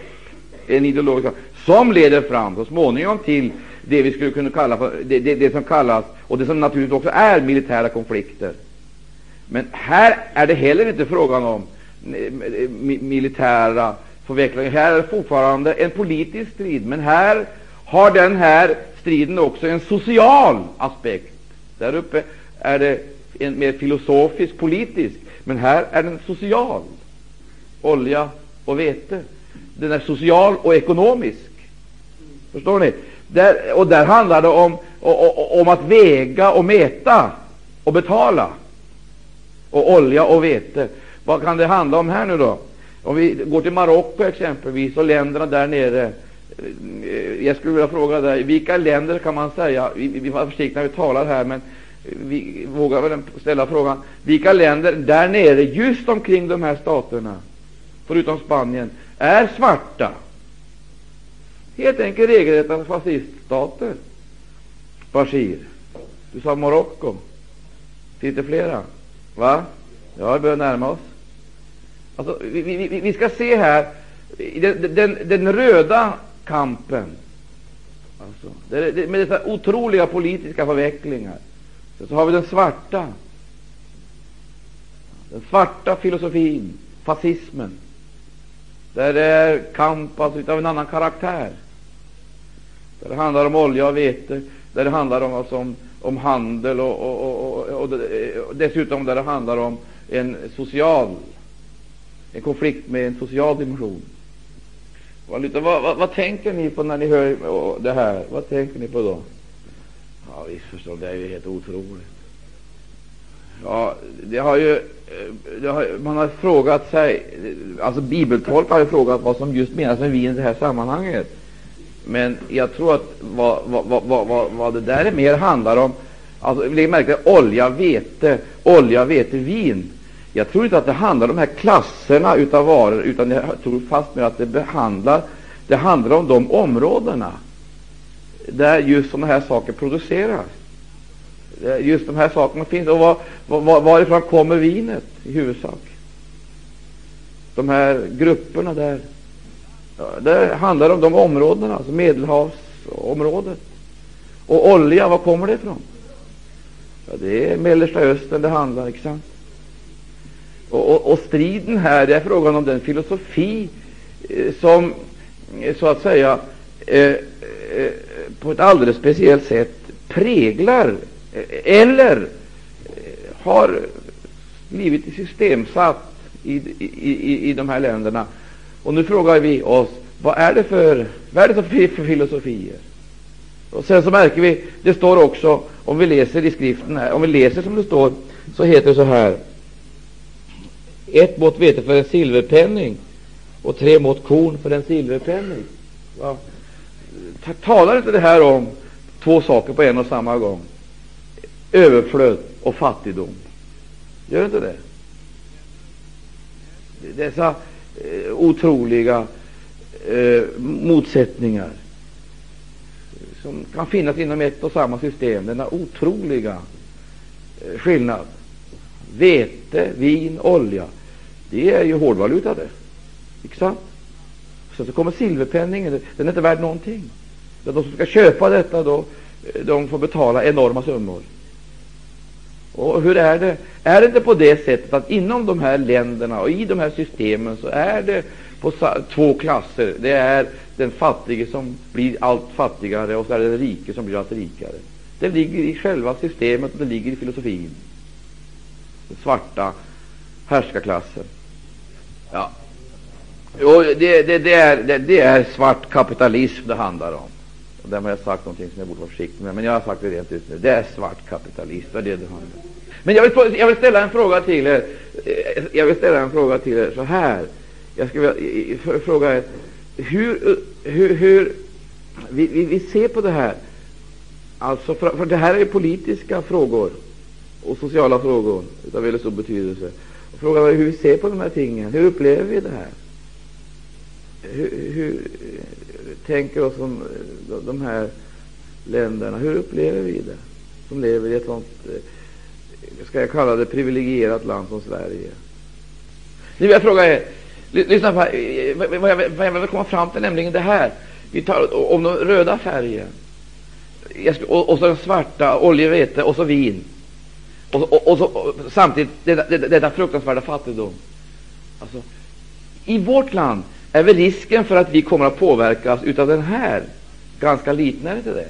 Speaker 1: en ideologisk kamp som leder fram så småningom till det vi skulle kunna kalla för det, det, det som kallas, och det som naturligtvis också är militära konflikter. Men här är det heller inte frågan om eh, militära förvecklingar. Här är det fortfarande en politisk strid, men här har den här striden också en social aspekt. Där uppe är det en mer filosofisk, politisk, men här är den social. Olja och vete. Den är social och ekonomisk. Förstår ni? Där, och där handlar det om, om, att väga och mäta och betala. Och olja och vete. Vad kan det handla om här nu då? Om vi går till Marocko exempelvis och länderna där nere. Eh, jag skulle vilja fråga dig, vilka länder kan man säga, vi, vi var försiktiga när vi talar här, men vi vågar väl ställa frågan, vilka länder där nere, just omkring de här staterna, förutom Spanien, är svarta? Helt enkelt regelrätta fasciststater. Bashir, du sa Marocko. Finns det flera? Va? Ja, vi börjar närma oss. Alltså, vi, vi, vi ska se här den, den, den röda kampen alltså, med dessa otroliga politiska förvecklingar. Så har vi den svarta, den svarta filosofin, fascismen. Där det är kamp alltså, av en annan karaktär. Där det handlar om olja och vete, där det handlar om, alltså, om, om handel och, och, och, och, och dessutom där det handlar om en social en konflikt med en social dimension. Vad, vad, vad, tänker ni på när ni hör det här? Vad tänker ni på då? Ja, visst förstår det är ju helt otroligt. Ja, det har ju, eh, det har, man har frågat sig, alltså bibeltolkare har ju frågat vad som just menas med vin i det här sammanhanget. Men jag tror att vad, vad, vad, vad, vad det där är mer handlar om, alltså lägg märke till olja, vete, olja, vete, vin. Jag tror inte att det handlar om de här klasserna utav varor, utan jag tror fastmer att det behandlar, det handlar om de områdena där just sådana här saker produceras. Eh, just de här sakerna finns. Och var, var, varifrån kommer vinet i huvudsak? De här grupperna där. Det handlar om de områdena, alltså Medelhavsområdet. Och olja, var kommer det ifrån? Ja, det är Mellersta Östern det handlar, inte sant? Och, och, och, striden här det är frågan om den filosofi eh, som eh, så att säga eh, eh, på ett alldeles speciellt sätt präglar eh, eller har blivit systemsatt i, i, i, i de här länderna. Och nu frågar vi oss, vad är det för, vad är det för, för filosofier? Och sen så märker vi, det står också, om vi läser i skriften här, om vi läser som det står, så heter det så här. Ett mått vete för en silverpenning och tre mått korn för en silverpenning. Ja. Talar inte det här om två saker på en och samma gång? Överflöd och fattigdom. Gör inte det? Dessa Eh, otroliga eh, motsättningar som kan finnas inom ett och samma system. Denna otroliga eh, skillnad. Vete, vin, olja. Det är ju hårdvaluta det. Inte sant? Så, så kommer silverpenningen. Den är inte värd någonting. Så de som ska köpa detta då, eh, de får betala enorma summor. Och hur är det? Är det inte på det sättet att inom de här länderna och i de här systemen så är det på två klasser? Det är den fattige som blir allt fattigare och så är det den rike som blir allt rikare. Det ligger i själva systemet och det ligger i filosofin. Den svarta härskarklassen. Ja. Och det, det, det, är, det, det är svart kapitalism det handlar om. Och där har jag sagt någonting som jag borde vara försiktig med, men jag har sagt det rent ut nu. Det är svart kapitalism, det är det det handlar om. Men jag vill, jag vill ställa en fråga till er. Jag vill ställa en fråga till er så här. Jag skulle vilja fråga er hur, hur, hur vi, vi, vi, ser på det här. Alltså, för, för det här är politiska frågor och sociala frågor av väldigt stor betydelse. Frågan är hur vi ser på de här tingen. Hur upplever vi det här? Hur, hur tänker oss om eh, de här länderna? Hur upplever vi det? Som lever i ett sånt, eh, ska jag kalla det, privilegierat land som Sverige. Nu vill jag fråga er, lyssna på eh, vad jag, vad jag vill komma fram till, nämligen det här. Vi tar om den röda färgen, och, och så den svarta, olja, vete och så vin. Och, och, och, så, och samtidigt denna, denna fruktansvärda fattigdom. Alltså, I vårt land är väl risken för att vi kommer att påverkas utav den här ganska liten, är inte det?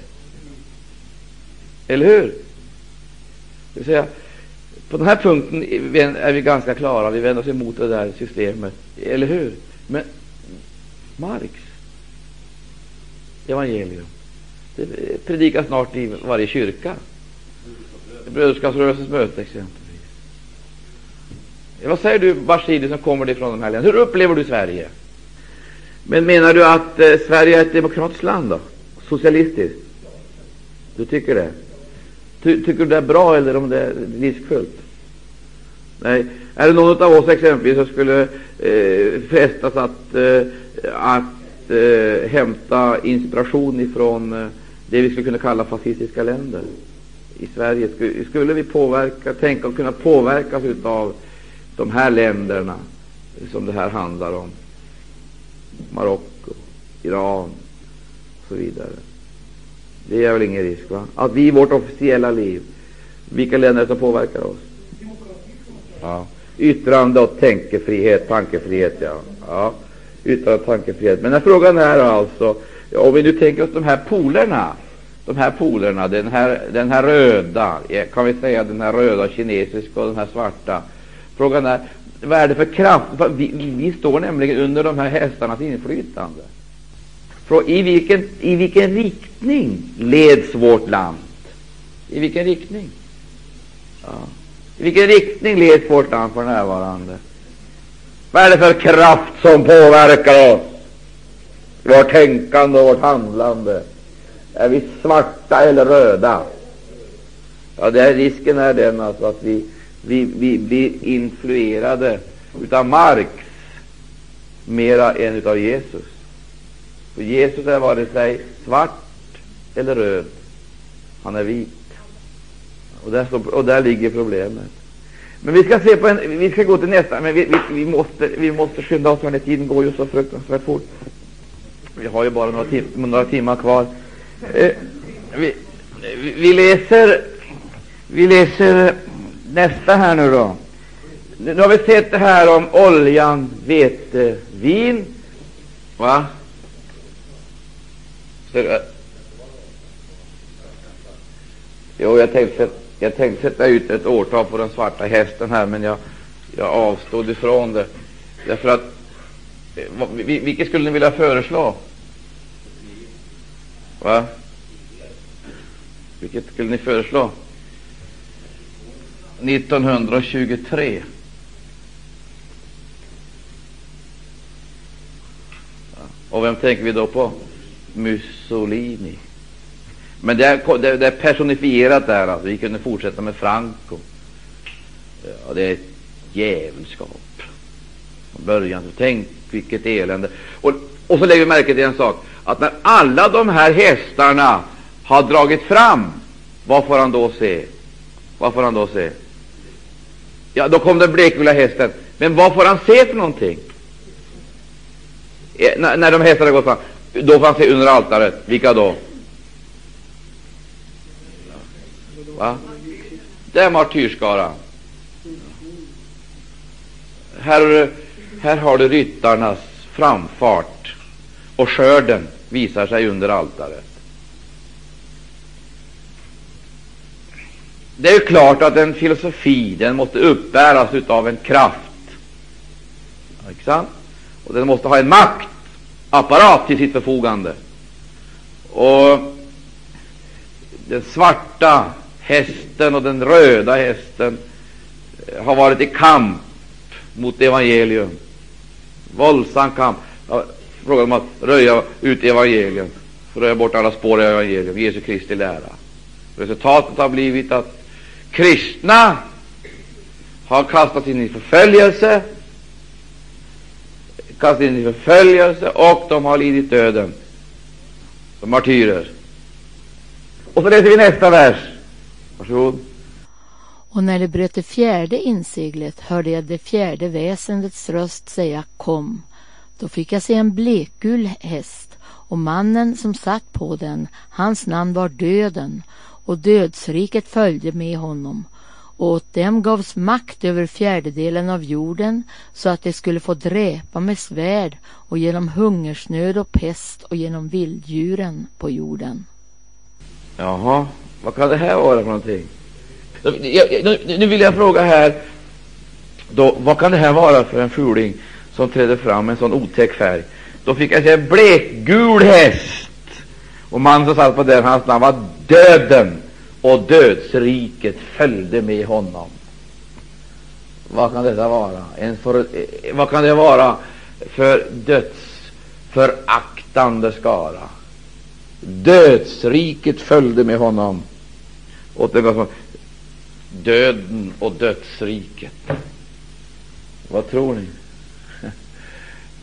Speaker 1: Eller hur? Det säga, på den här punkten är vi ganska klara. Vi vänder oss emot det där systemet, eller hur? Men Marx evangelium det predikas snart i varje kyrka. Brödraskapsrörelsens möte exempelvis. Vad säger du, Bashidi, som kommer ifrån de här länderna? Hur upplever du Sverige? Men menar du att eh, Sverige är ett demokratiskt land då? Socialistiskt? Du tycker det? Ty, tycker du det är bra eller om det är riskfullt? Nej. Är det någon av oss exempelvis som skulle eh, frestas att, eh, att eh, hämta inspiration ifrån eh, det vi skulle kunna kalla fascistiska länder? i Sverige, skulle, skulle vi påverka, tänka och kunna påverkas av de här länderna som det här handlar om? Marocko, Iran och så vidare. Det är väl ingen risk, va? Att vi i vårt officiella liv, vilka länder som påverkar oss? Ja. Yttrande och tänkefrihet, tankefrihet, ja. ja. Yttrande och tankefrihet. Men den frågan är alltså, om vi nu tänker oss de här polerna, de här polerna, den här, den här röda, kan vi säga den här röda kinesiska och den här svarta. Frågan är, vad är det för kraft? Vi, vi står nämligen under de här hästarnas inflytande. I vilken, I vilken riktning leds vårt land? I vilken riktning? Ja. I vilken riktning leds vårt land för närvarande? Vad är det för kraft som påverkar oss? Vårt tänkande och vårt handlande? Är vi svarta eller röda? Ja, det är, risken är den alltså att vi, vi, vi blir influerade utav Marx mera än utav Jesus. För Jesus är vare sig svart eller röd. Han är vit. Och där, står, och där ligger problemet. Men vi ska se på en, vi ska gå till nästa, men vi, vi, vi måste, vi måste skynda oss, för tiden går ju så fruktansvärt fort. Vi har ju bara några, tim några timmar kvar. Eh, vi, vi, läser, vi läser nästa här nu då. Nu har vi sett det här om oljan, vete, vin. Va? Så, jo, jag tänkte, jag tänkte sätta ut ett årtal på den svarta hästen här, men jag, jag avstod ifrån det. Därför att, eh, vilket skulle ni vilja föreslå? Va? Vilket skulle ni föreslå? 1923. Och vem tänker vi då på? Mussolini. Men det är, det, är personifierat där. Alltså. Vi kunde fortsätta med Franco. Ja, det är ett djävulskap. Från början. Så tänk vilket elände. Och, och så lägger vi märke till en sak. Att när alla de här hästarna har dragit fram, vad får han då se? Vad får han då se? Ja, då kom den blekgula hästen. Men vad får han se för någonting? Eh, när, när de hästarna gått fram, då får han se under altaret. Vilka då? Va? Det är martyrskaran. Här, här har du ryttarnas framfart, och skörden visar sig under altaret. Det är klart att en filosofi den måste uppbäras av en kraft. Inte? Och den måste ha en maktapparat till sitt förfogande. Och den svarta hästen och den röda hästen eh, har varit i kamp mot evangelium. Våldsam kamp. Frågan om att röja ut evangelium, röja bort alla spår av evangelium, Jesu Kristi lära. Resultatet har blivit att kristna har kastats in i förföljelse, kastats in i förföljelse, och de har lidit döden som martyrer. Och så läser vi nästa vers. Varsågod.
Speaker 3: Och när det bröt det fjärde inseglet hörde jag det fjärde väsendets röst säga Kom. Då fick jag se en blekgul häst och mannen som satt på den, hans namn var Döden och dödsriket följde med honom och åt dem gavs makt över fjärdedelen av jorden så att de skulle få dräpa med svärd och genom hungersnöd och pest och genom vilddjuren på jorden.
Speaker 1: Jaha, vad kan det här vara för någonting? Nu vill jag fråga här, då, vad kan det här vara för en fuling som träder fram med en sån otäck färg? Då fick jag se en blekgul häst, och mannen som satt på den, hans namn var Döden, och dödsriket följde med honom. Vad kan detta vara? En för, eh, vad kan det vara för dödsföraktande skara? Dödsriket följde med honom. Och det var döden och dödsriket. Vad tror ni?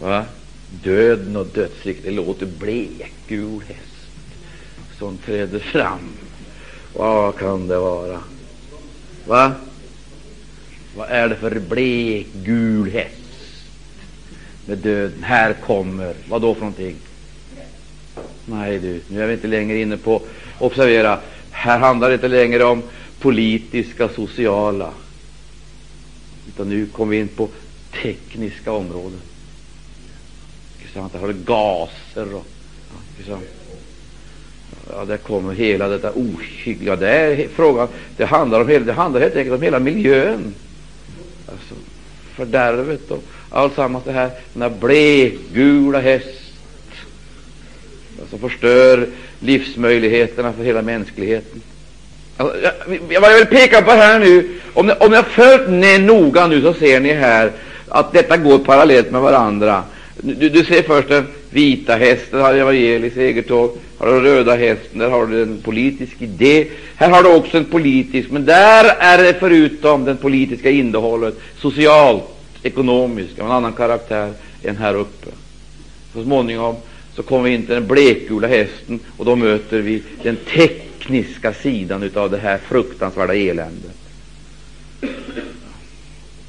Speaker 1: Va? Döden och dödsriket. Det låter blekgul häst som träder fram. Vad kan det vara? Va? Vad är det för blek gul häst med döden? Här kommer, vad då för någonting? Nej du, nu är vi inte längre inne på, observera, här handlar det inte längre om politiska, sociala, utan nu kommer vi in på tekniska områden. Här har du gaser och ja, ja, där kommer hela detta ohyggliga. Det, är frågan, det, handlar om hela, det handlar helt enkelt om hela miljön. Alltså, fördärvet och alltsammans det här, den här blekgula häst alltså, som förstör livsmöjligheterna för hela mänskligheten. Alltså, jag, vad jag vill peka på här nu, om ni, om ni har följt ner noga nu, så ser ni här att detta går parallellt med varandra. Du, du ser först den vita hästen, har segertåg har du den röda hästen, där har du en politisk idé. Här har du också en politisk, men där är det förutom det politiska innehållet socialt, ekonomiskt, av en annan karaktär än här uppe. Så småningom så kommer vi in till den blekgula hästen, och då möter vi den tekniska sidan av det här fruktansvärda eländet.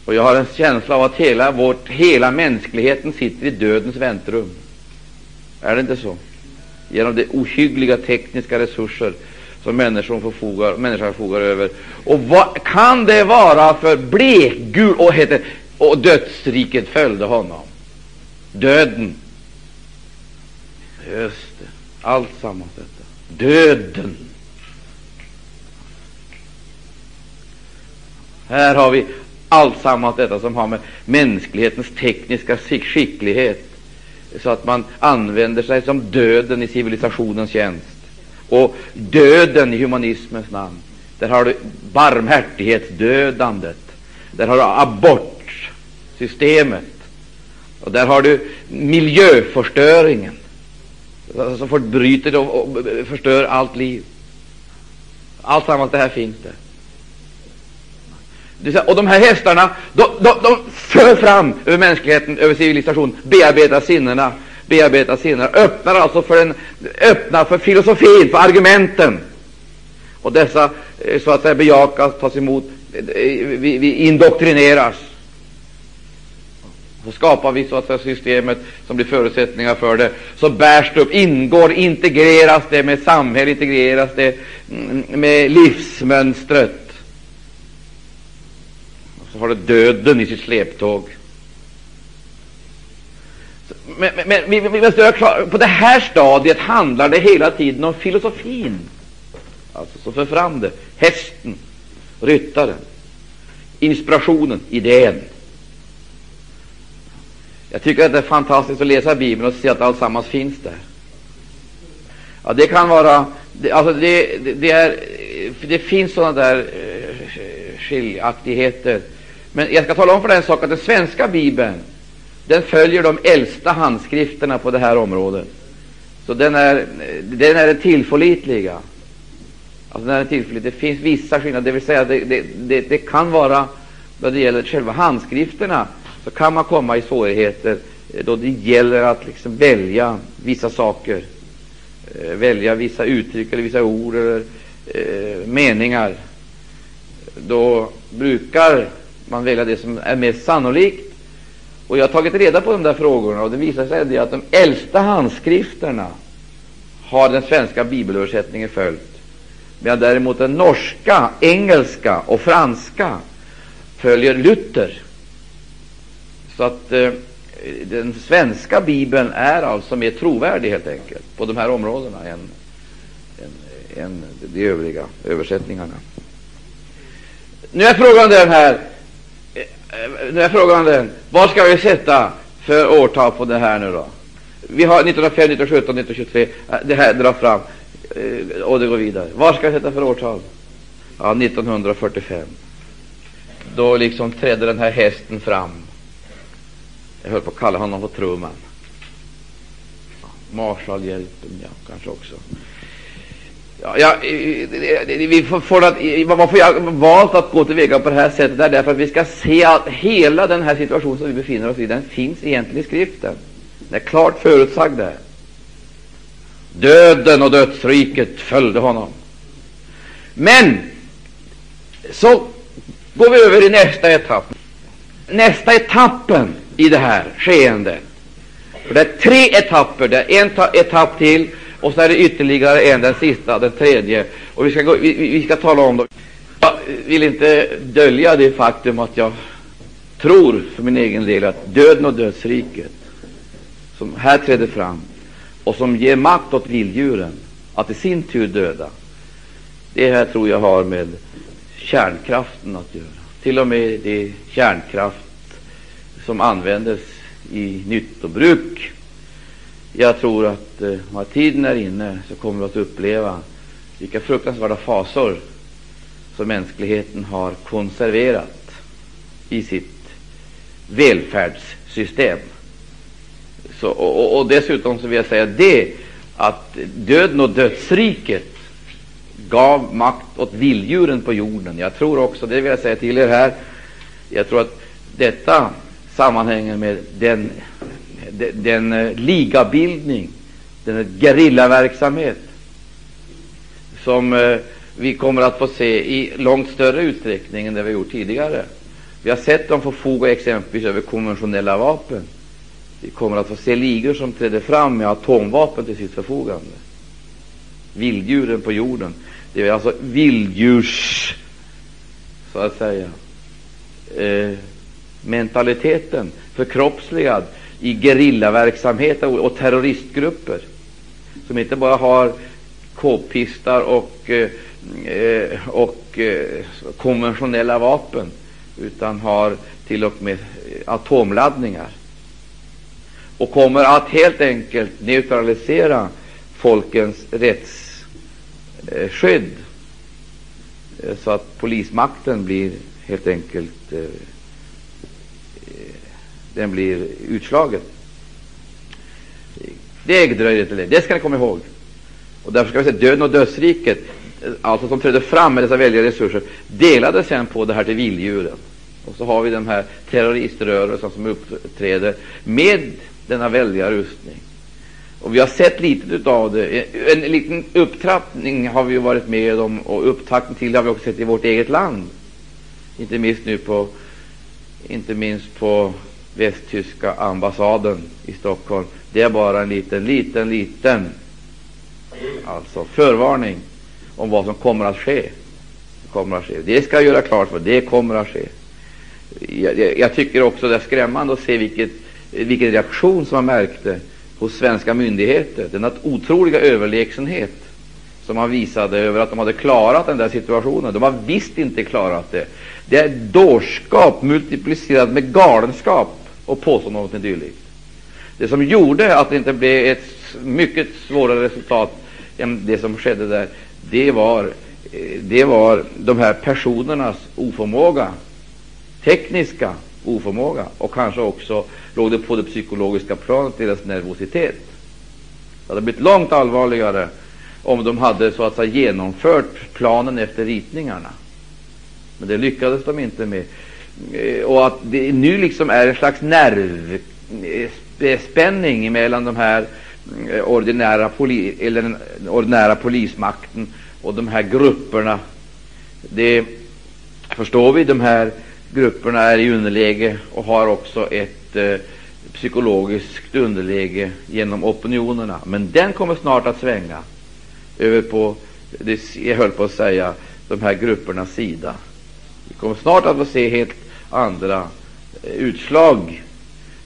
Speaker 1: Och jag har en känsla av att hela, vårt, hela mänskligheten sitter i dödens väntrum. Är det inte så? Genom de ohyggliga tekniska resurser som människan förfogar, människan förfogar över. Och vad kan det vara för blekgul och, heter, och dödsriket följde honom? Döden. Just det. Allt sammans detta. Döden. Här har vi allt sammans detta som har med mänsklighetens tekniska skicklighet så att man använder sig som döden i civilisationens tjänst och döden i humanismens namn. Där har du barmhärtighetsdödandet. Där har du abortsystemet. Och där har du miljöförstöringen alltså som förbryter och förstör allt liv. Allt sammans det här finns där. Och de här hästarna, de, de, de för fram över mänskligheten, över civilisationen, bearbetar sinnena, bearbetar sinnena, öppnar alltså för, en, öppnar för filosofin, för argumenten. Och dessa eh, så att säga bejakas, tas emot, eh, vi, vi indoktrineras. Så skapar vi så att säga systemet som blir förutsättningar för det. Så bärs det upp, ingår, integreras det med samhället, integreras det mm, med livsmönstret har det döden i sitt släptåg. Men, men, men vi, måste på det här stadiet handlar det hela tiden om filosofin, alltså som för fram det. Hästen, ryttaren, inspirationen, idén. Jag tycker att det är fantastiskt att läsa Bibeln och se att alltsammans finns där. Ja, det kan vara, det, alltså det, det, det är, det finns sådana där eh, skiljaktigheter men jag ska tala om för dig en sak, att den svenska bibeln den följer de äldsta handskrifterna på det här området. Så den är, den är tillförlitliga. Alltså den är tillförlitlig. Det finns vissa skillnader, det vill säga det, det, det, det kan vara, när det gäller själva handskrifterna, så kan man komma i svårigheter eh, då det gäller att liksom välja vissa saker, eh, välja vissa uttryck eller vissa ord eller eh, meningar. Då brukar man välja det som är mest sannolikt. Och jag har tagit reda på de där frågorna och det visar sig att de äldsta handskrifterna har den svenska bibelöversättningen följt, medan däremot den norska, engelska och franska följer Luther. Så att eh, den svenska bibeln är alltså mer trovärdig helt enkelt på de här områdena än, än, än de övriga översättningarna. Nu är frågan den här Eh, nu är frågan den, vad ska vi sätta för årtal på det här nu då? Vi har 1905, 1917, 1923. Det här drar fram eh, och det går vidare. Vad ska vi sätta för årtal? Ja, 1945. Då liksom trädde den här hästen fram. Jag höll på att kalla honom för Truman. Marshallhjälpen, ja, kanske också. Ja, ja, vi får, att, varför jag valt att gå till väga på det här sättet är därför att vi ska se att hela den här situationen som vi befinner oss i, den finns egentligen i skriften. Den är klart förutsagd där. Döden och dödsriket följde honom. Men så går vi över i nästa etapp. Nästa etappen i det här skeendet. För det är tre etapper. Det är en etapp till och så är det ytterligare en, den sista, den tredje. Och vi ska, gå, vi, vi ska tala om dem. Jag vill inte dölja det faktum att jag tror för min egen del att döden och dödsriket, som här träder fram och som ger makt åt vilddjuren att i sin tur döda, det här tror jag har med kärnkraften att göra. Till och med det kärnkraft som användes i nyttobruk jag tror att eh, när tiden är inne så kommer vi att uppleva vilka fruktansvärda fasor som mänskligheten har konserverat i sitt välfärdssystem. Så, och, och dessutom så vill jag säga det att döden och dödsriket gav makt åt vilddjuren på jorden. Jag tror också, det vill jag säga till er här, jag tror att detta sammanhänger med den den, är ligabildning, den gerillaverksamhet som eh, vi kommer att få se i långt större utsträckning än det vi gjort tidigare. Vi har sett dem förfoga exempelvis över konventionella vapen. Vi kommer att få se ligor som träder fram med atomvapen till sitt förfogande. Vilddjuren på jorden. Det är alltså vilddjurs, så att säga, eh, mentaliteten förkroppsligad i gerillaverksamhet och, terroristgrupper. som inte bara har k-pistar och, eh, eh, och eh, konventionella vapen, utan har till och med atomladdningar och kommer att helt enkelt neutralisera folkens rättsskydd så att polismakten blir helt enkelt eh, den blir utslagen. Det dröjer inte länge. Det ska ni komma ihåg. Och därför ska vi säga döden och dödsriket, alltså som trädde fram med dessa väldiga resurser, delade sen på det här till vilddjuren. Och så har vi den här terroriströrelsen som uppträder med denna väldiga rustning. Och vi har sett lite av det. En, en liten upptrappning har vi varit med om och upptakten till det har vi också sett i vårt eget land. Inte minst nu på, inte minst på västtyska ambassaden i Stockholm. Det är bara en liten, liten, liten alltså förvarning om vad som kommer att ske. Det, kommer att ske. det ska jag göra klart för. Det kommer att ske. Jag, jag, jag tycker också det är skrämmande att se vilket, vilken reaktion som man märkte hos svenska myndigheter. Denna otroliga överlägsenhet som man visade över att de hade klarat den där situationen. De har visst inte klarat det. Det är dårskap multiplicerat med galenskap och påstå något dylikt. Det som gjorde att det inte blev ett mycket svårare resultat än det som skedde där, det var, eh, det var de här personernas oförmåga, tekniska oförmåga, och kanske också låg det på det psykologiska planet, deras nervositet. Det hade blivit långt allvarligare om de hade så att säga genomfört planen efter ritningarna. Men det lyckades de inte med. Eh, och att det nu liksom är en slags nervspänning mellan de här eh, ordinära, poli, eller den ordinära polismakten och de här grupperna. Det förstår vi. De här grupperna är i underläge och har också ett eh, psykologiskt underläge genom opinionerna. Men den kommer snart att svänga över på, det, jag höll på att säga, de här gruppernas sida. Vi kommer snart att få se helt andra eh, utslag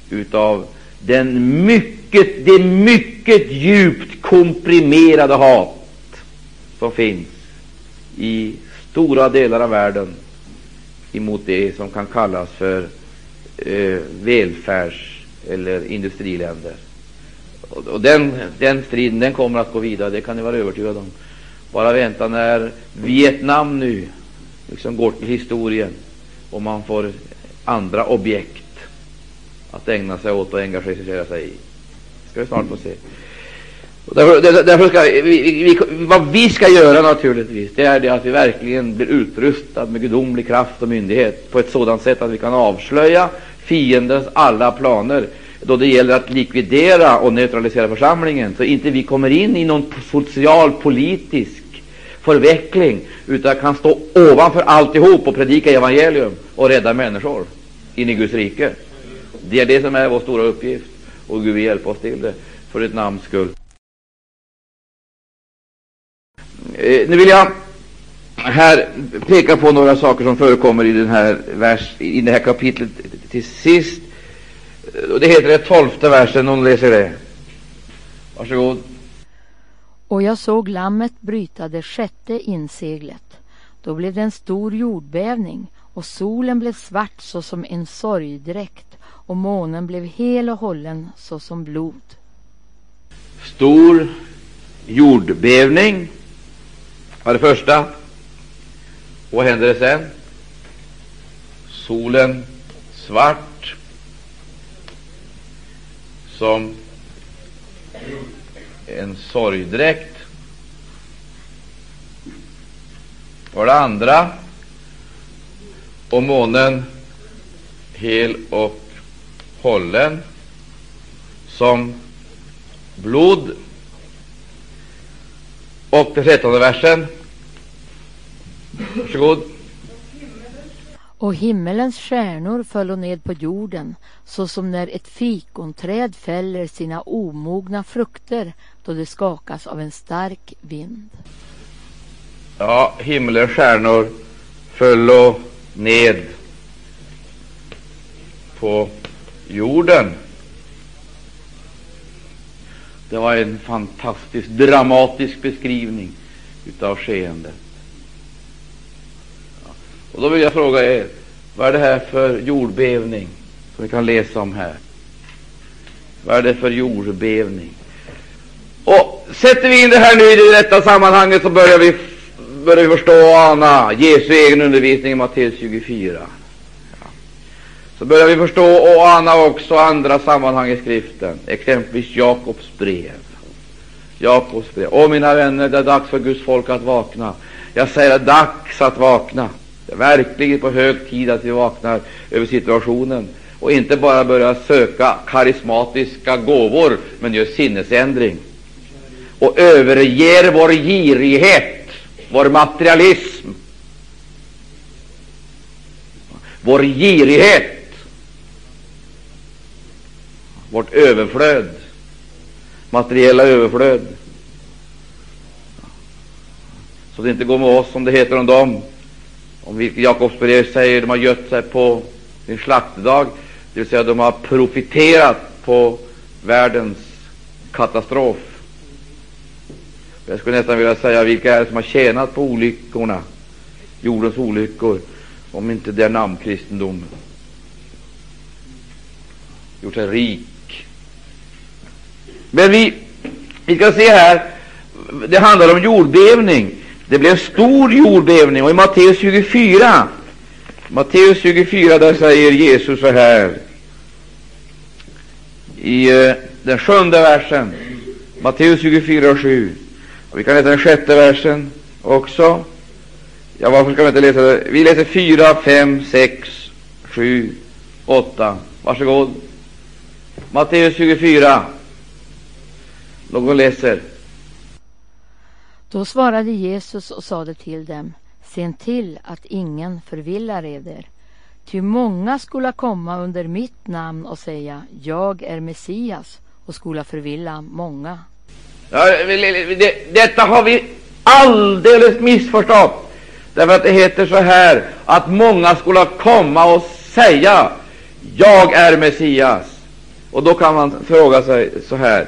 Speaker 1: utav den mycket, det mycket djupt komprimerade hat som finns i stora delar av världen emot det som kan kallas för eh, välfärds eller industriländer. Och, och den, den striden den kommer att gå vidare, det kan ni vara övertygade om. Bara vänta när Vietnam nu liksom går till historien och man får andra objekt att ägna sig åt och engagera sig i. Ska vi snart få se. Och därför, därför ska vi, vi, vad vi ska göra naturligtvis, det är det att vi verkligen blir utrustade med gudomlig kraft och myndighet på ett sådant sätt att vi kan avslöja fiendens alla planer då det gäller att likvidera och neutralisera församlingen, så inte vi kommer in i någon social politisk förveckling, utan kan stå ovanför alltihop och predika evangelium och rädda människor in i Guds rike. Det är det som är vår stora uppgift, och Gud vill hjälpa oss till det för ditt namns skull. Eh, nu vill jag här peka på några saker som förekommer i den här, vers, i det här kapitlet till sist. Det heter det tolfte versen, om någon läser det. Varsågod.
Speaker 3: Och jag såg lammet bryta det sjätte inseglet. Då blev det en stor jordbävning och solen blev svart såsom en sorgdräkt och månen blev hel och hållen såsom blod.
Speaker 1: Stor jordbävning var det första. Vad hände det sen? Solen svart som en sorgdräkt. och det andra och månen hel och hållen som blod. Och den trettonde versen. Varsågod.
Speaker 3: Och himmelens stjärnor föll ned på jorden så som när ett fikonträd fäller sina omogna frukter då det skakas av en stark vind.
Speaker 1: Ja, himmelens stjärnor föll ned på jorden Det var en fantastisk, dramatisk beskrivning utav skeendet. Och då vill jag fråga er, vad är det här för jordbävning som vi kan läsa om här? Vad är det för jordbävning? Och sätter vi in det här nu i det rätta sammanhanget så börjar vi, börjar vi förstå och ana Jesu egen undervisning i Matteus 24. Ja. Så börjar vi förstå och ana också andra sammanhang i skriften, exempelvis Jakobs brev. Jakobs brev. Åh, mina vänner, det är dags för Guds folk att vakna. Jag säger det är dags att vakna. Det är verkligen på hög tid att vi vaknar över situationen och inte bara börjar söka karismatiska gåvor, men gör sinnesändring. Och överger vår girighet, vår materialism, vår girighet, vårt överflöd, materiella överflöd. Så det inte går med oss som det heter om dem, om vilket Jakobs brev säger de har gött sig på sin slaktdag, det vill säga de har profiterat på världens katastrof. Jag skulle nästan vilja säga vilka är det som har tjänat på olyckorna, jordens olyckor, om inte det är namnkristendom. Gjort sig rik. Men vi, vi ska se här, det handlar om jordbävning. Det blev stor jordbävning och i Matteus 24, Matteus 24, där säger Jesus så här i eh, den sjunde versen, Matteus 24 och 7. Och vi kan läsa den sjätte versen också. Ja, varför ska vi inte läsa det? Vi läser 4, 5, 6, 7, 8. Varsågod. Matteus 24. Någon läser.
Speaker 3: Då svarade Jesus och sade till dem, se till att ingen förvillar eder. Ty många skola komma under mitt namn och säga, jag är Messias, och skola förvilla många.
Speaker 1: Ja, det, detta har vi alldeles missförstått. Därför att det heter så här att många skulle komma och säga Jag är Messias. Och då kan man fråga sig så här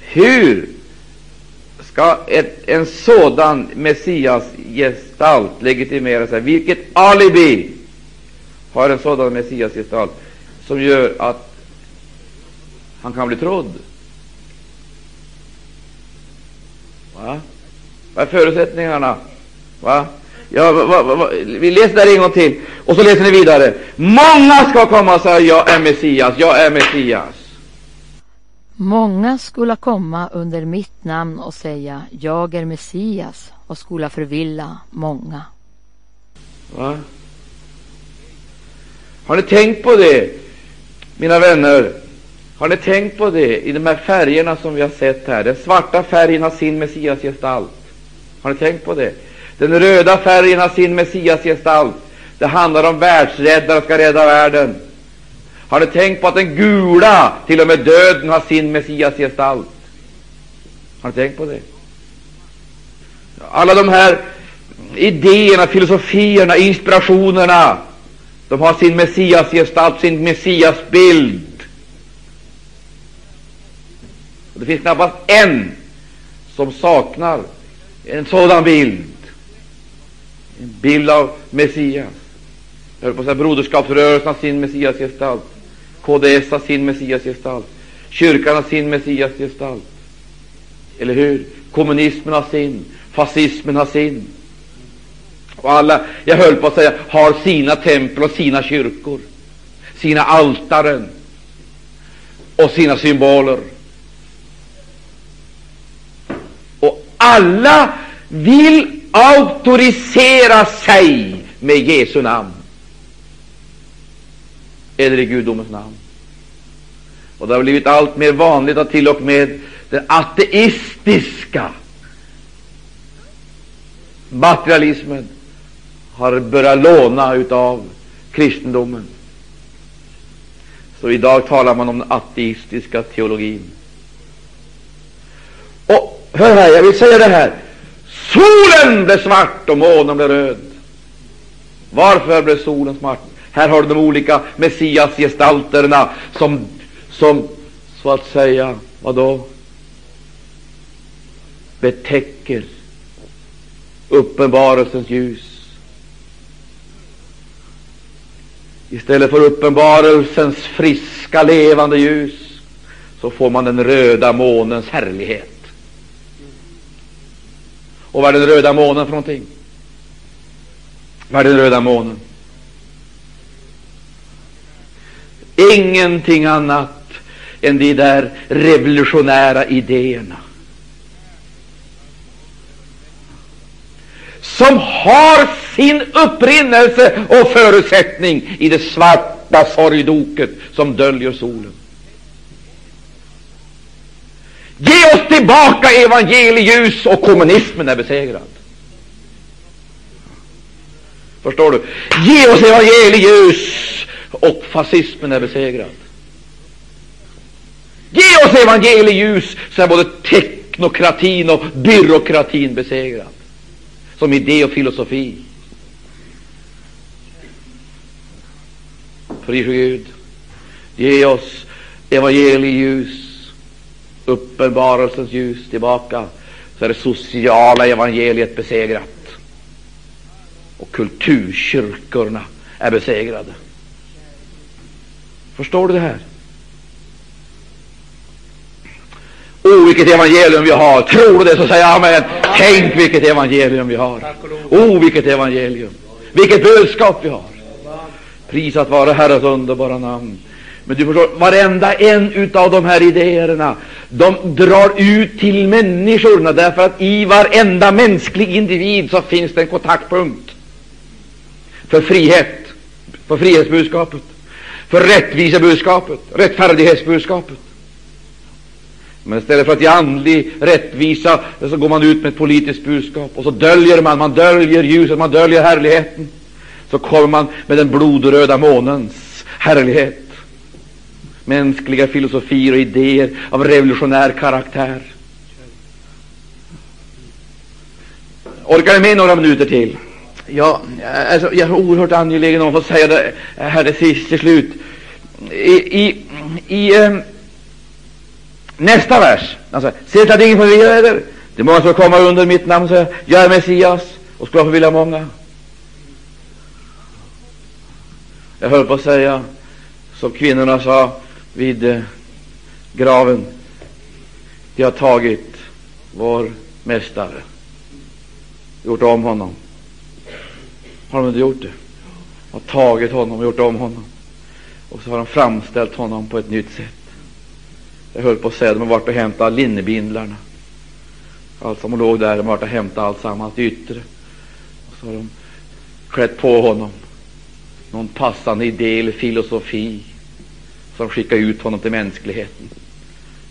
Speaker 1: Hur ska ett, en sådan Messias-gestalt legitimera sig? Vilket alibi har en sådan Messias-gestalt som gör att han kan bli trodd? Va? Vad är förutsättningarna? Va? Ja, va, va, vi läser där en gång till, och så läser ni vidare. Många ska komma och säga jag är Messias, jag är Messias.
Speaker 3: Många skola komma under mitt namn och säga jag är Messias och skola förvilla många.
Speaker 1: Va? Har ni tänkt på det, mina vänner? Har ni tänkt på det i de här färgerna som vi har sett här? Den svarta färgen har sin Messiasgestalt. Har ni tänkt på det? Den röda färgen har sin Messiasgestalt. Det handlar om världsräddare ska rädda världen. Har ni tänkt på att den gula, till och med döden, har sin Messiasgestalt? Har ni tänkt på det? Alla de här idéerna, filosofierna, inspirationerna, de har sin Messiasgestalt, sin Messiasbild. Det finns knappast en som saknar en sådan bild. En bild av Messias. Jag höll på att säga Broderskapsrörelsen har sin Messiasgestalt. KDS har sin Messiasgestalt. Kyrkan har sin Messiasgestalt. Eller hur? Kommunismen har sin. Fascismen har sin. Och alla, jag höll på att säga, har sina tempel och sina kyrkor. Sina altaren och sina symboler. Och Alla vill auktorisera sig med Jesu namn eller i gudomens namn. Och det har blivit allt mer vanligt att till och med den ateistiska materialismen har börjat låna utav kristendomen. Så idag talar man om den ateistiska teologin. Och Hör här, jag vill säga det här. Solen blev svart och månen blev röd. Varför blev solen svart? Här har du de olika messiasgestalterna som, som så att säga, vadå? betäcker uppenbarelsens ljus. Istället för uppenbarelsens friska, levande ljus så får man den röda månens härlighet. Och vad är den röda månen för någonting? Vad är den röda månen? Ingenting annat än de där revolutionära idéerna som har sin upprinnelse och förutsättning i det svarta sorgdoket som döljer solen. Ge oss tillbaka evangeliljus och kommunismen är besegrad. Förstår du? Ge oss evangeliljus och fascismen är besegrad. Ge oss evangelieljus så är både teknokratin och byråkratin besegrad. Som idé och filosofi. Fri Gud. Ge oss evangelieljus, uppenbarelsens ljus tillbaka så är det sociala evangeliet besegrat och kulturkyrkorna är besegrade. Förstår du det här? Oh, vilket evangelium vi har! Tror du det så säg amen. Tänk vilket evangelium vi har! Oh, vilket evangelium! Vilket budskap vi har! Prisat vare Herrens underbara namn. Men du förstår, varenda en utav de här idéerna, de drar ut till människorna därför att i varenda mänsklig individ så finns det en kontaktpunkt för frihet, för frihetsbudskapet, för rättvisebudskapet, rättfärdighetsbudskapet. Men istället för att ge andlig rättvisa så går man ut med ett politiskt budskap och så döljer man, man döljer ljuset, man döljer härligheten. Så kommer man med den blodröda månens härlighet mänskliga filosofier och idéer av revolutionär karaktär. Orkar ni med några minuter till? Ja, alltså, jag är oerhört angelägen om att få säga det här det sist till slut. I, i, i eh, nästa vers, alltså, se att ingen förvirrar er. Det är många som kommer under mitt namn och säger, jag är Messias, och skulle förvilla många. Jag höll på att säga, som kvinnorna sa, vid eh, graven. De har tagit vår mästare, gjort om honom. Har de inte gjort det? Har tagit honom och gjort om honom. Och så har de framställt honom på ett nytt sätt. Jag höll på att säga, de har varit och hämtat linnebindlarna. Allt som låg där, de har varit och hämtat allt sammans yttre. Och så har de klätt på honom någon passande idé eller filosofi som skickar ut honom till mänskligheten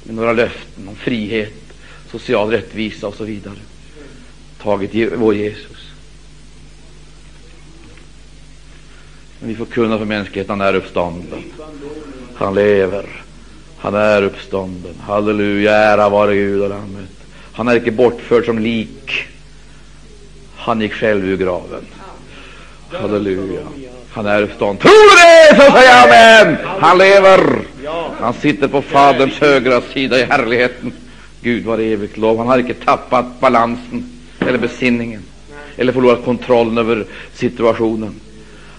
Speaker 1: med några löften om frihet, social rättvisa och så vidare. Tagit vår Jesus. Men vi får kunna för mänskligheten, han är uppstånden. Han lever. Han är uppstånden. Halleluja, ära vare Gud och Lammet. Han är icke bortförd som lik. Han gick själv ur graven. Halleluja. Han är uppstånden. Tror du det så säger amen. Han lever. Han sitter på Faderns högra sida i härligheten. Gud var evigt lov. Han har inte tappat balansen eller besinningen eller förlorat kontrollen över situationen.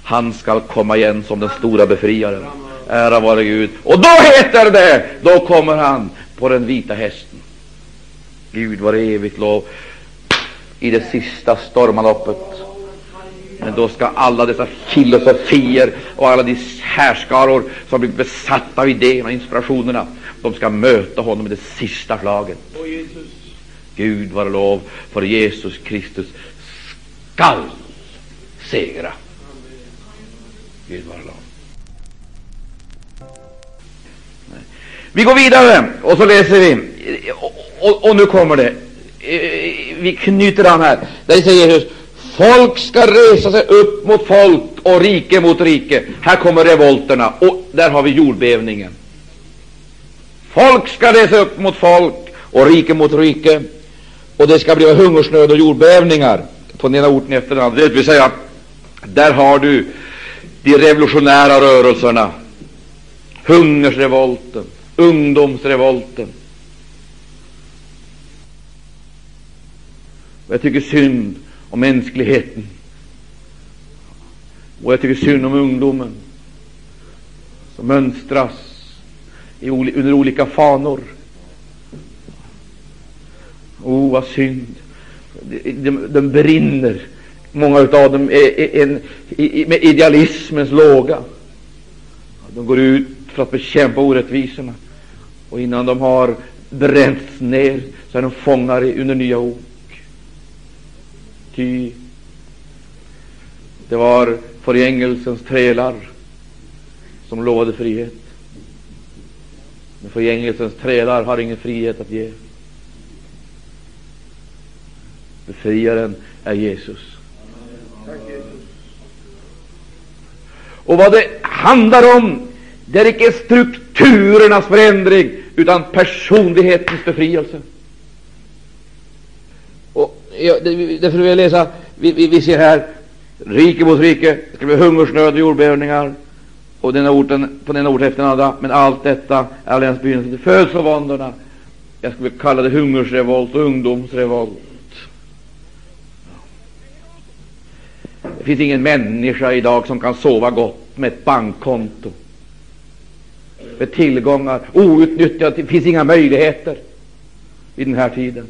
Speaker 1: Han skall komma igen som den stora befriaren. Ära vare Gud. Och då heter det, då kommer han på den vita hästen. Gud var evigt lov i det sista stormaloppet men då ska alla dessa filosofier och alla de härskaror som blir besatta av idéerna och inspirationerna, de ska möta honom i det sista slaget. Gud var lov, för Jesus Kristus skall segra. Gud vare lov. Vi går vidare och så läser vi, och, och, och nu kommer det. E-, e-, vi knyter an här. Där säger Jesus Folk ska resa sig upp mot folk och rike mot rike. Här kommer revolterna och där har vi jordbävningen. Folk ska resa upp mot folk och rike mot rike och det ska bli hungersnöd och jordbävningar på den ena orten efter den andra. Det vill säga, där har du de revolutionära rörelserna, hungersrevolten, ungdomsrevolten, Och jag tycker synd om mänskligheten. Och jag tycker synd om ungdomen som mönstras i, under olika fanor. Oh, vad synd! De, de, de brinner, många av dem, är, en, med idealismens låga. De går ut för att bekämpa orättvisorna, och innan de har bränts ner så är de fångar under nya ok. Ty det var förgängelsens trälar som lovade frihet. Men förgängelsens trälar har ingen frihet att ge. Befriaren är Jesus. Och vad det handlar om, det är icke strukturernas förändring, utan personlighetens befrielse. Och ja, därför vill jag läsa, vi, vi, vi ser här, rike mot rike, det ska bli hungersnöd och jordbävningar, och denna orten, på denna ort efter den andra, men allt detta är allians till födslovåndorna. Jag skulle kalla det hungersrevolt och ungdomsrevolt. Det finns ingen människa idag som kan sova gott med ett bankkonto, med tillgångar outnyttjade. Det finns inga möjligheter i den här tiden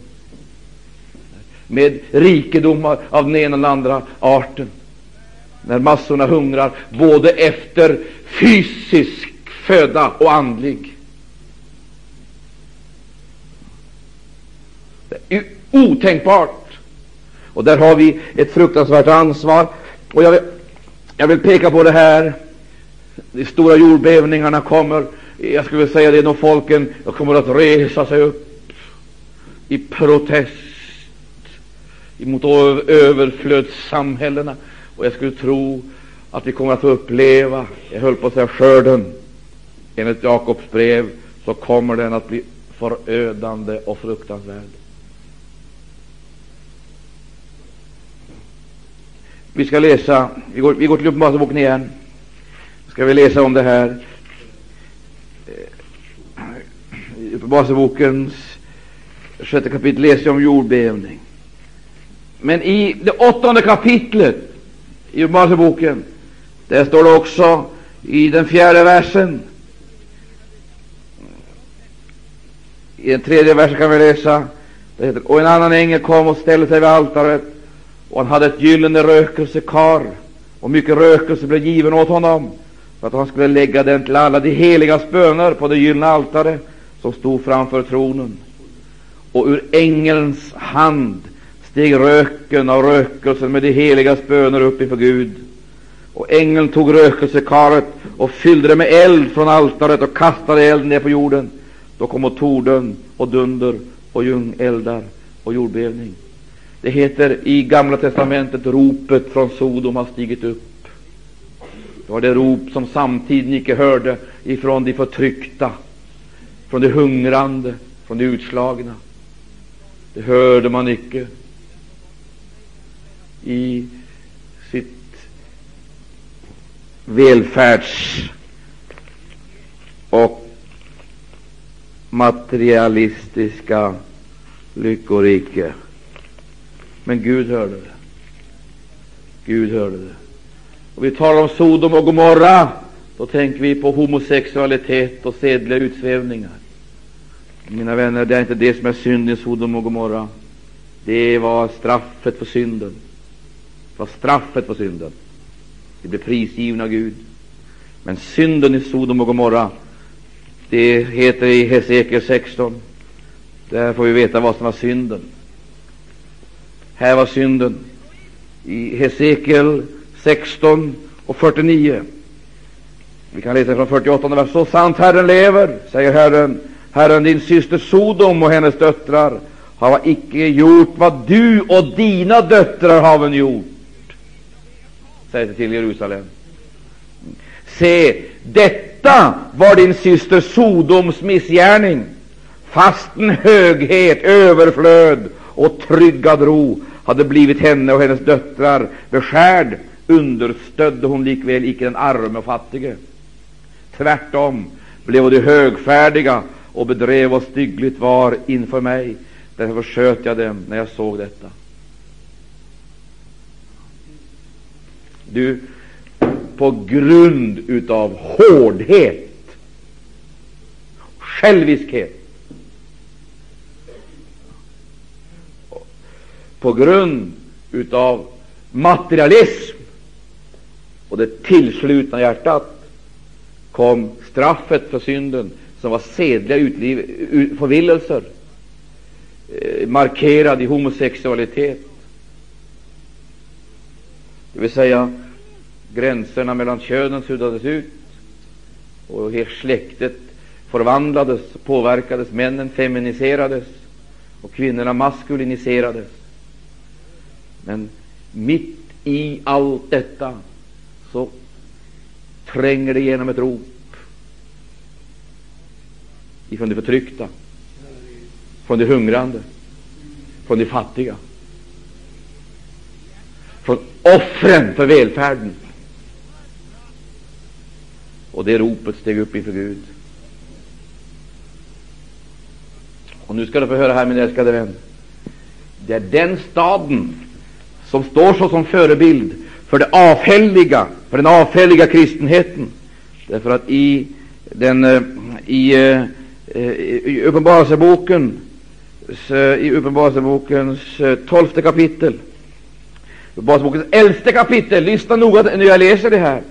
Speaker 1: med rikedomar av den ena eller andra arten. När massorna hungrar både efter fysisk föda och andlig. Det är otänkbart. Och där har vi ett fruktansvärt ansvar. Och jag vill, jag vill peka på det här. De stora jordbävningarna kommer. Jag skulle vilja säga det, när folken kommer att resa sig upp i protest mot överflödssamhällena. Och jag skulle tro att vi kommer att få uppleva, jag höll på att säga skörden, enligt Jakobs brev, så kommer den att bli förödande och fruktansvärd. Vi ska läsa, vi går, vi går till Uppenbarelseboken igen. Ska vi läsa om det här. Eh, Uppenbarelsebokens sjätte kapitel läser jag om jordbävning. Men i det åttonde kapitlet i Uppenbarelseboken, där står det också i den fjärde versen, i den tredje versen kan vi läsa, det heter, och en annan ängel kom och ställde sig vid altaret, och han hade ett gyllene rökelsekar, och mycket rökelse blev given åt honom, för att han skulle lägga den till alla de heligas böner på det gyllene altare som stod framför tronen. Och ur ängelns hand steg röken av rökelsen med de heligas böner upp inför Gud. Och ängeln tog rökelsekaret och fyllde det med eld från altaret och kastade elden ner på jorden. Då kom torden och dunder och ljungeldar och jordbävning. Det heter i Gamla testamentet ropet från Sodom har stigit upp. Det var det rop som samtiden icke hörde ifrån de förtryckta, från de hungrande, från de utslagna. Det hörde man icke i sitt välfärds och materialistiska lyckorike. Men Gud hörde det. Gud hörde det. Och vi talar om Sodom och Gomorra, då tänker vi på homosexualitet och sedliga utsvävningar. Mina vänner, det är inte det som är synd i Sodom och Gomorra. Det var straffet för synden Det var straffet för synden. De blev prisgivna av Gud. Men synden i Sodom och Gomorra, det heter i Hesekiel 16. Där får vi veta vad som var synden. Här var synden i Hesekiel 16 och 49. Vi kan läsa från 48 vers. Så sant Herren lever, säger Herren, Herren din syster Sodom och hennes döttrar har icke gjort vad du och dina döttrar haven gjort säger till Jerusalem. Se, detta var din syster Sodoms missgärning. Fastän höghet, överflöd och tryggad ro hade blivit henne och hennes döttrar beskärd, understödde hon likväl icke den arme och fattige. Tvärtom blev de högfärdiga och bedrev vad styggligt var inför mig. Därför sköt jag dem när jag såg detta. Du, på grund utav hårdhet, själviskhet, på grund utav materialism och det tillslutna hjärtat kom straffet för synden, som var sedliga utliv, förvillelser, eh, markerad i homosexualitet. Det vill säga, gränserna mellan könen suddades ut och hela släktet förvandlades, påverkades, männen feminiserades och kvinnorna maskuliniserades. Men mitt i allt detta så tränger det igenom ett rop ifrån de förtryckta, från de hungrande, från de fattiga, från offren för välfärden. Och det ropet steg upp inför Gud. Och nu ska du få höra här, min älskade vän. Det är den staden som står så som förebild för det avfälliga, för den avfälliga kristenheten. Därför att i den eh, i, eh, i Uppenbarelseboken i Uppenbarelsebokens eh, tolfte kapitel, Uppenbarelsebokens elfte kapitel, lyssna noga när jag läser det här.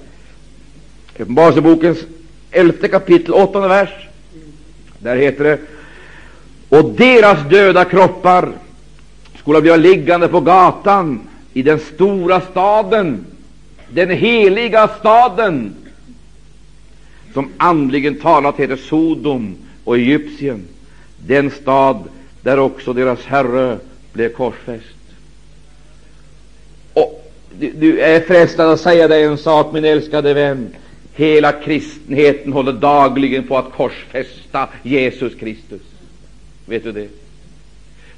Speaker 1: Uppenbarelsebokens elfte kapitel, åttonde vers. Där heter det och deras döda kroppar skulle bli liggande på gatan i den stora staden, den heliga staden, som andligen talat heter Sodom och Egypten, den stad där också deras Herre blev korsfäst. Och du, du är frestad att säga dig en sak, min älskade vän. Hela kristenheten håller dagligen på att korsfästa Jesus Kristus. Vet du det?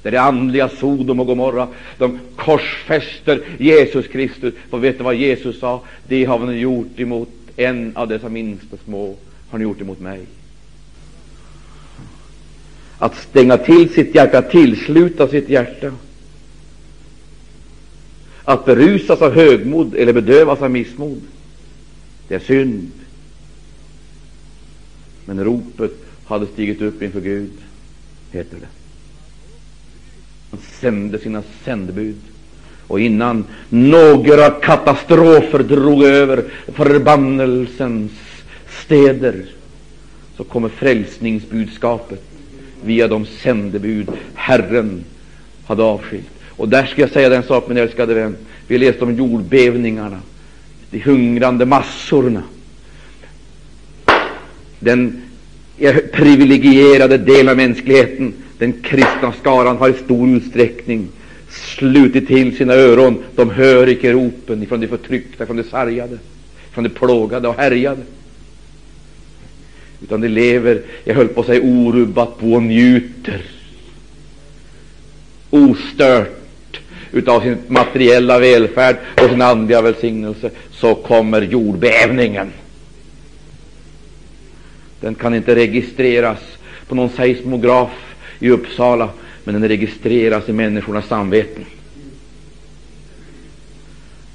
Speaker 1: Det är det andliga Sodom och Gomorra. De korsfäster Jesus Kristus. För vet du vad Jesus sa? Det har ni gjort emot en av dessa minsta små, har ni gjort emot mig. Att stänga till sitt hjärta, att tillsluta sitt hjärta. Att berusas av högmod eller bedövas av missmod, det är synd. Men ropet hade stigit upp inför Gud, heter det. Han sände sina sändebud. Och innan några katastrofer drog över förbannelsens städer så kommer frälsningsbudskapet via de sändebud Herren hade avskilt. Och där ska jag säga den sak, min älskade vän. Vi läste om jordbävningarna, de hungrande massorna. Den privilegierade del av mänskligheten den kristna skaran har i stor utsträckning slutit till sina öron. De hör icke ropen från de förtryckta, från de sargade, från de plågade och härjade. Utan de lever, jag höll på att säga orubbat bo och njuter ostört utav sin materiella välfärd och sin andliga välsignelse. Så kommer jordbävningen. Den kan inte registreras på någon seismograf i Uppsala, men den registreras i människornas samveten.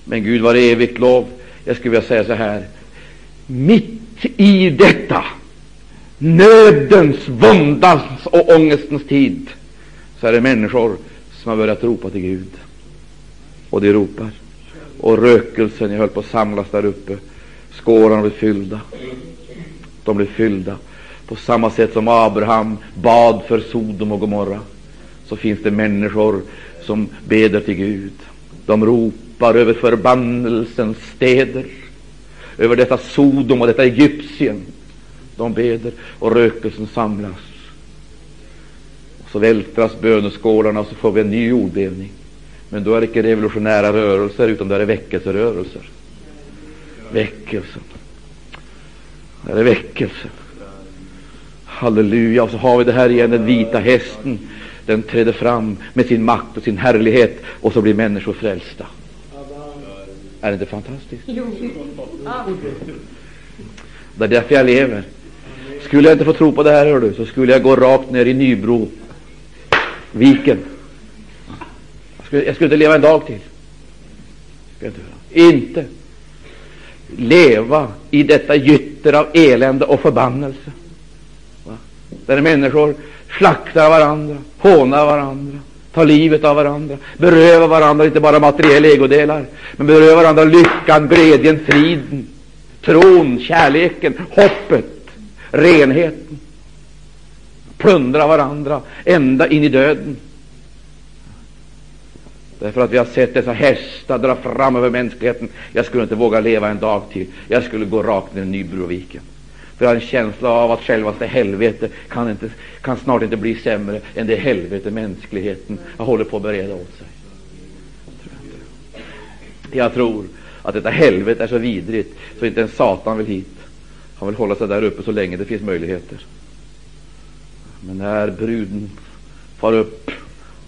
Speaker 1: Men Gud var evigt lov. Jag skulle vilja säga så här. Mitt i detta nödens, våndans och ångestens tid så är det människor som har börjat ropa till Gud. Och de ropar. Och rökelsen, jag höll på att samlas där uppe. Skårarna blir fyllda. De blir fyllda. På samma sätt som Abraham bad för Sodom och Gomorra, så finns det människor som beder till Gud. De ropar över förbannelsens städer, över detta Sodom och detta Egypten. De beder och rökelsen samlas. Och så vältras böneskålarna och så får vi en ny jordbävning. Men då är det inte revolutionära rörelser, utan då är det väckelserörelser. Väckelsen. Det är väckelsen. Halleluja. Och så har vi det här igen, den vita hästen. Den träder fram med sin makt och sin härlighet, och så blir människor frälsta. Är det inte fantastiskt? Det är därför jag lever. Skulle jag inte få tro på det här, hör du, så skulle jag gå rakt ner i Nybro, viken. Jag skulle, jag skulle inte leva en dag till. Inte. inte. leva i detta gytter av elände och förbannelse. Där människor slaktar varandra, hånar varandra, tar livet av varandra, berövar varandra inte bara materiella ägodelar, men berövar varandra lyckan, glädjen, friden, tron, kärleken, hoppet, renheten. Plundrar varandra ända in i döden. Därför att vi har sett dessa hästar dra fram över mänskligheten. Jag skulle inte våga leva en dag till. Jag skulle gå rakt ner i Nybroviken. För jag har en känsla av att självaste helvete kan, inte, kan snart inte bli sämre än det helvete mänskligheten har håller på att bereda åt sig. Jag tror att detta helvete är så vidrigt så inte ens Satan vill hit. Han vill hålla sig där uppe så länge det finns möjligheter. Men när bruden far upp,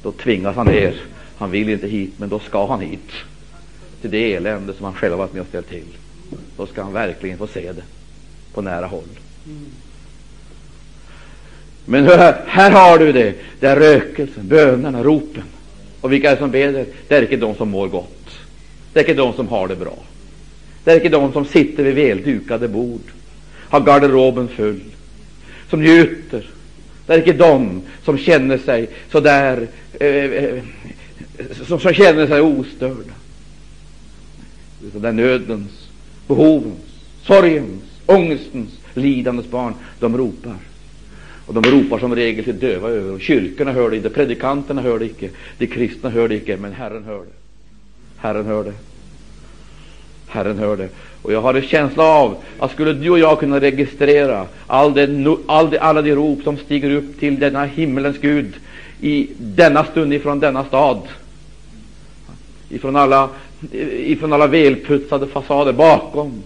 Speaker 1: då tvingas han ner. Han vill inte hit, men då ska han hit. Till det elände som han själv har varit med och ställt till. Då ska han verkligen få se det på nära håll. Men hör, här har du det. Det är rökelsen, bönerna, ropen. Och vilka är det som beder? Det är inte de som mår gott. Det är inte de som har det bra. Det är inte de som sitter vid väldukade bord, har garderoben full, som njuter. Det är inte de som känner sig så där, eh, eh, som, som känner sig ostörda. Utan det är nödens, behovens, sorgens, ångestens, lidandets barn. De ropar. Och de ropar som regel till döva öron. Kyrkorna hör det inte, predikanterna hör det inte, de kristna hör det inte, men Herren hör det. Herren hör det. Herren hör det. Och jag har en känsla av att skulle du och jag kunna registrera all det, all det, alla de rop som stiger upp till denna himmelens Gud i denna stund ifrån denna stad, ifrån alla, ifrån alla välputsade fasader bakom,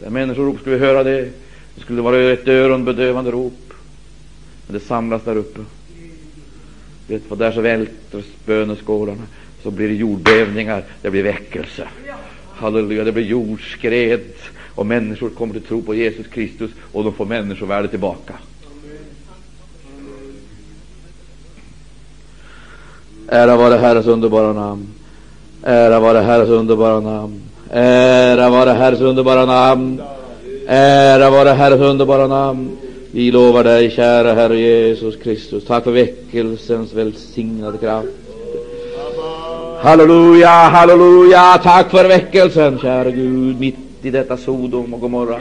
Speaker 1: där människor rop, skulle vi höra det, det skulle vara ett öronbedövande rop, men det samlas där uppe. Vet vad där så välter böneskålarna så blir det jordbävningar, det blir väckelse. Halleluja, det blir jordskred och människor kommer till tro på Jesus Kristus och de får människovärde tillbaka. Ära vare Herrens underbara namn. Ära vare Herrens underbara namn. Ära vare Herrens underbara namn. Ära vare Herrens underbara namn. Vi lovar dig, kära Herre Jesus Kristus. Tack för väckelsens välsignade kraft. Halleluja, halleluja. Tack för väckelsen, kära Gud, mitt i detta Sodom och Gomorra.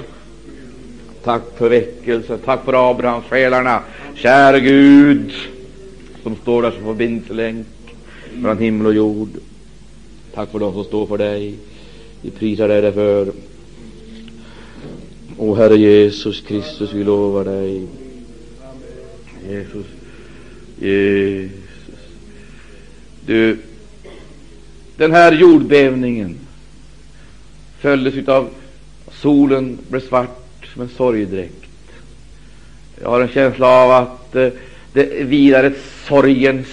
Speaker 1: Tack för väckelsen, tack för Abrahamssjälarna, kära Gud, som står där som förbindelselänk mellan himmel och jord. Tack för dem som står för dig. Vi prisar dig därför. O Herre Jesus Kristus, vi lovar dig. Jesus, Jesus. Du, den här jordbävningen följdes av solen blev svart som en sorgedräkt. Jag har en känsla av att eh, det vilar ett sorgens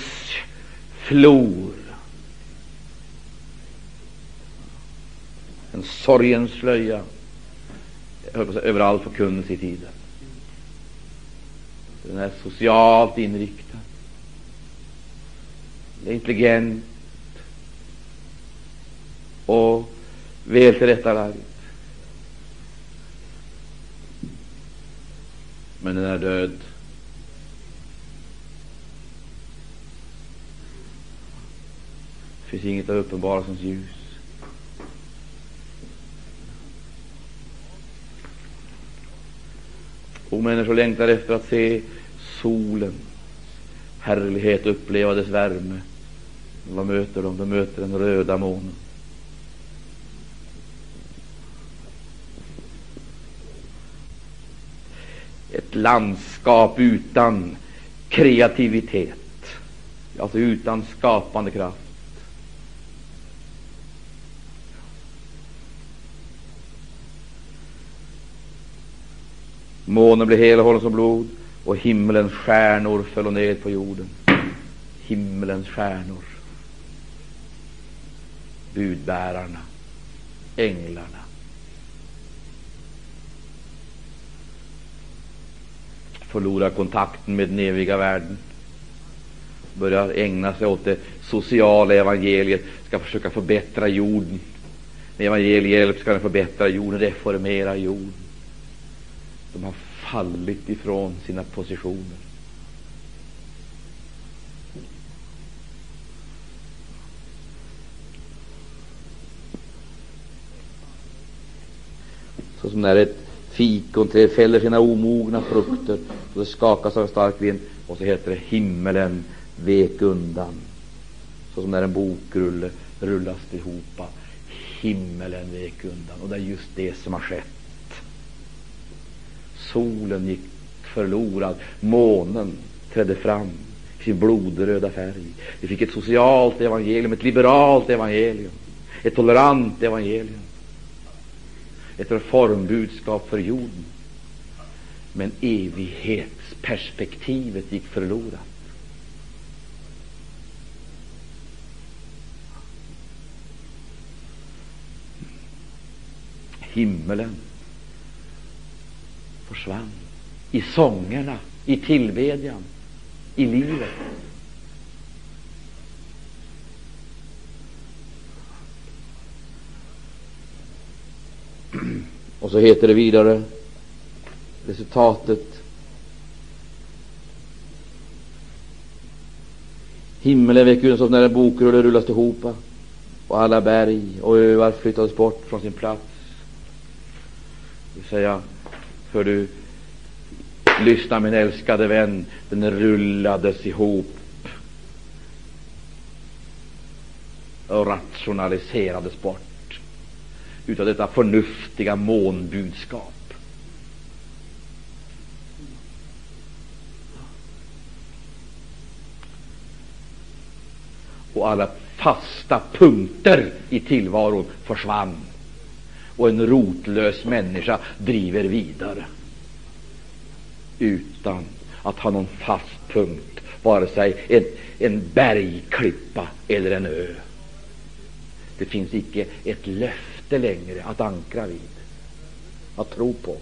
Speaker 1: flor. En sorgens slöja överallt på kundens i tiden. Den är socialt inriktad. Den är intelligent och väl tillrättalagd. Men den är död. Det finns inget av uppenbarelsens ljus. Och människor längtar efter att se solen, härlighet, uppleva dess värme. Vad möter de? De möter den röda månen. ett landskap utan kreativitet, alltså utan skapande kraft. Månen blev hel och hållen som blod och himmelens stjärnor föll ner på jorden. Himmelens stjärnor. Budbärarna, änglarna. förlorar kontakten med den eviga världen, börjar ägna sig åt det sociala evangeliet, ska försöka förbättra jorden, Med evangeliehjälp ska den förbättra jorden, reformera jorden. De har fallit ifrån sina positioner. Så som när ett fikonträd fäller sina omogna frukter och det skakas av en stark vind och så heter det himmelen vek undan. Så som när en bokrulle rullas ihop. Himmelen vek undan. Och det är just det som har skett. Solen gick förlorad. Månen trädde fram i sin blodröda färg. Vi fick ett socialt evangelium, ett liberalt evangelium, ett tolerant evangelium ett reformbudskap för jorden. Men evighetsperspektivet gick förlorat. Himmelen försvann i sångerna, i tillbedjan, i livet. Och så heter det vidare, resultatet Himmelen vek ut som när en bokrulle rullas ihop och alla berg och öar flyttades bort från sin plats. Det vill säga, för du lyssna min älskade vän, den rullades ihop och rationaliserades bort utav detta förnuftiga månbudskap. Och alla fasta punkter i tillvaron försvann. Och en rotlös människa driver vidare utan att ha någon fast punkt, vare sig en, en bergklippa eller en ö. Det finns icke ett löfte längre att ankra vid, att tro på.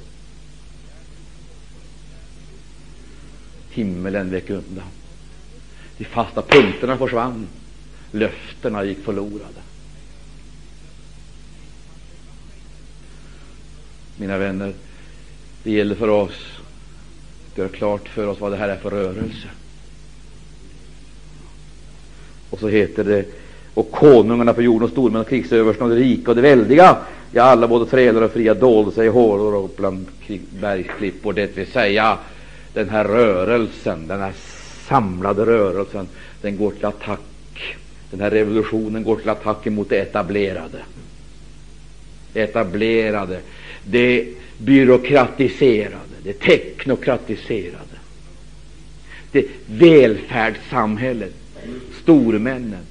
Speaker 1: Himmelen vek undan. De fasta punkterna försvann. Löftena gick förlorade. Mina vänner, det gäller för oss att göra klart för oss vad det här är för rörelse. Och så heter det och konungarna på jorden och stormän och krigsöversten och det rika och det väldiga, ja, alla både trälar och fria dolde sig i hålor och bland bergsklippor, det vill säga den här rörelsen, den här samlade rörelsen, den går till attack. Den här revolutionen går till attack mot det etablerade. etablerade, det byråkratiserade, det teknokratiserade, det välfärdssamhället, stormännen,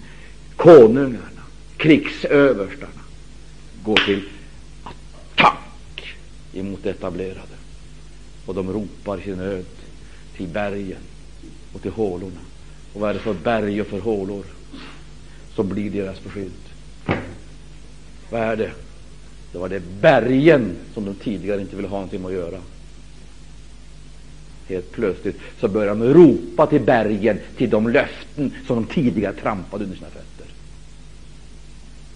Speaker 1: konungarna, krigsöverstarna går till attack emot etablerade. Och de ropar sin nöd till bergen och till hålorna. Och vad är det för berg och för hålor som blir deras beskydd? Vad är det? Det var det bergen som de tidigare inte ville ha någonting med att göra. Helt plötsligt så börjar de ropa till bergen, till de löften som de tidigare trampade under sina fötter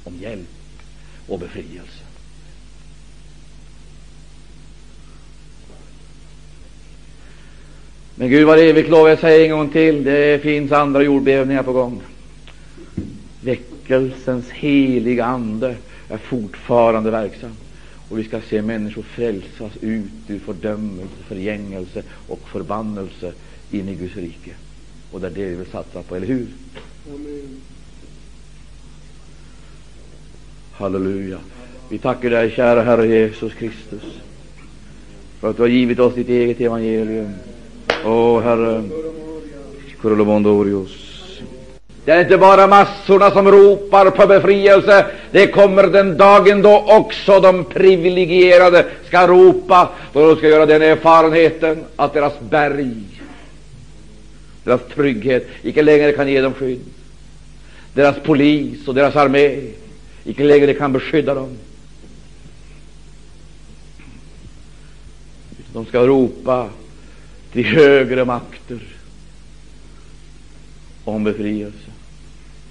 Speaker 1: om hjälp och befrielse. Men Gud var evigt lov, jag säger en gång till, det finns andra jordbävningar på gång. Väckelsens heliga ande är fortfarande verksam. Och vi ska se människor frälsas ut ur fördömelse, förgängelse och förbannelse in i Guds rike. Och det är det vi vill satsa på, eller hur? Amen. Halleluja. Vi tackar dig, kära Herre Jesus Kristus, för att du har givit oss ditt eget evangelium. Åh, Herre, det är inte bara massorna som ropar på befrielse. Det kommer den dagen då också de privilegierade ska ropa, då de ska göra den erfarenheten att deras berg, deras trygghet, icke längre kan ge dem skydd. Deras polis och deras armé icke längre kan beskydda dem. De ska ropa till högre makter om befrielse,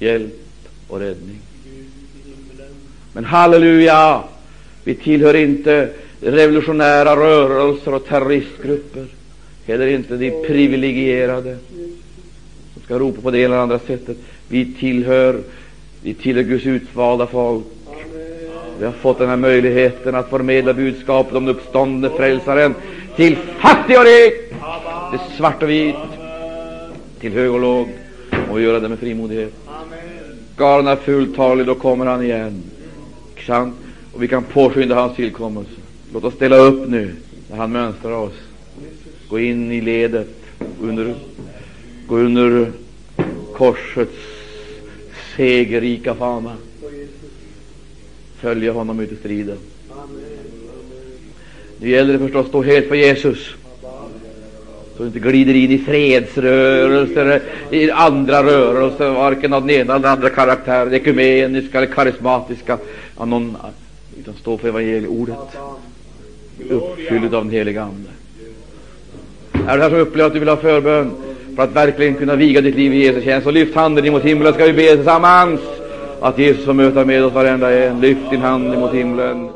Speaker 1: hjälp och räddning. Men halleluja, vi tillhör inte revolutionära rörelser och terroristgrupper, heller inte de privilegierade som ska ropa på det ena eller andra sättet. Vi tillhör, vi tillhör Guds utvalda folk. Vi har fått den här möjligheten att förmedla budskapet om den uppståndne frälsaren till fattig och rik, till svart och vit, till hög och låg, och göra det med frimodighet. Skaran är fulltalig, då kommer han igen. Sant? Och vi kan påskynda hans tillkommelse. Låt oss ställa upp nu när han mönstrar oss. Gå in i ledet, under, gå under korsets segerrika fana. Följa honom ut i striden. Nu gäller det förstås att stå helt för Jesus. Så du inte glider in i fredsrörelser, i andra rörelser, varken av den ena eller andra karaktären, ekumeniska eller karismatiska, av någon, utan stå för evangelieordet, uppfylld av den helige Ande. Är det här som upplever att du vill ha förbön för att verkligen kunna viga ditt liv i Jesu tjänst, så lyft handen emot himlen, ska vi be tillsammans att Jesus får möta med oss varenda en. Lyft din hand emot himlen.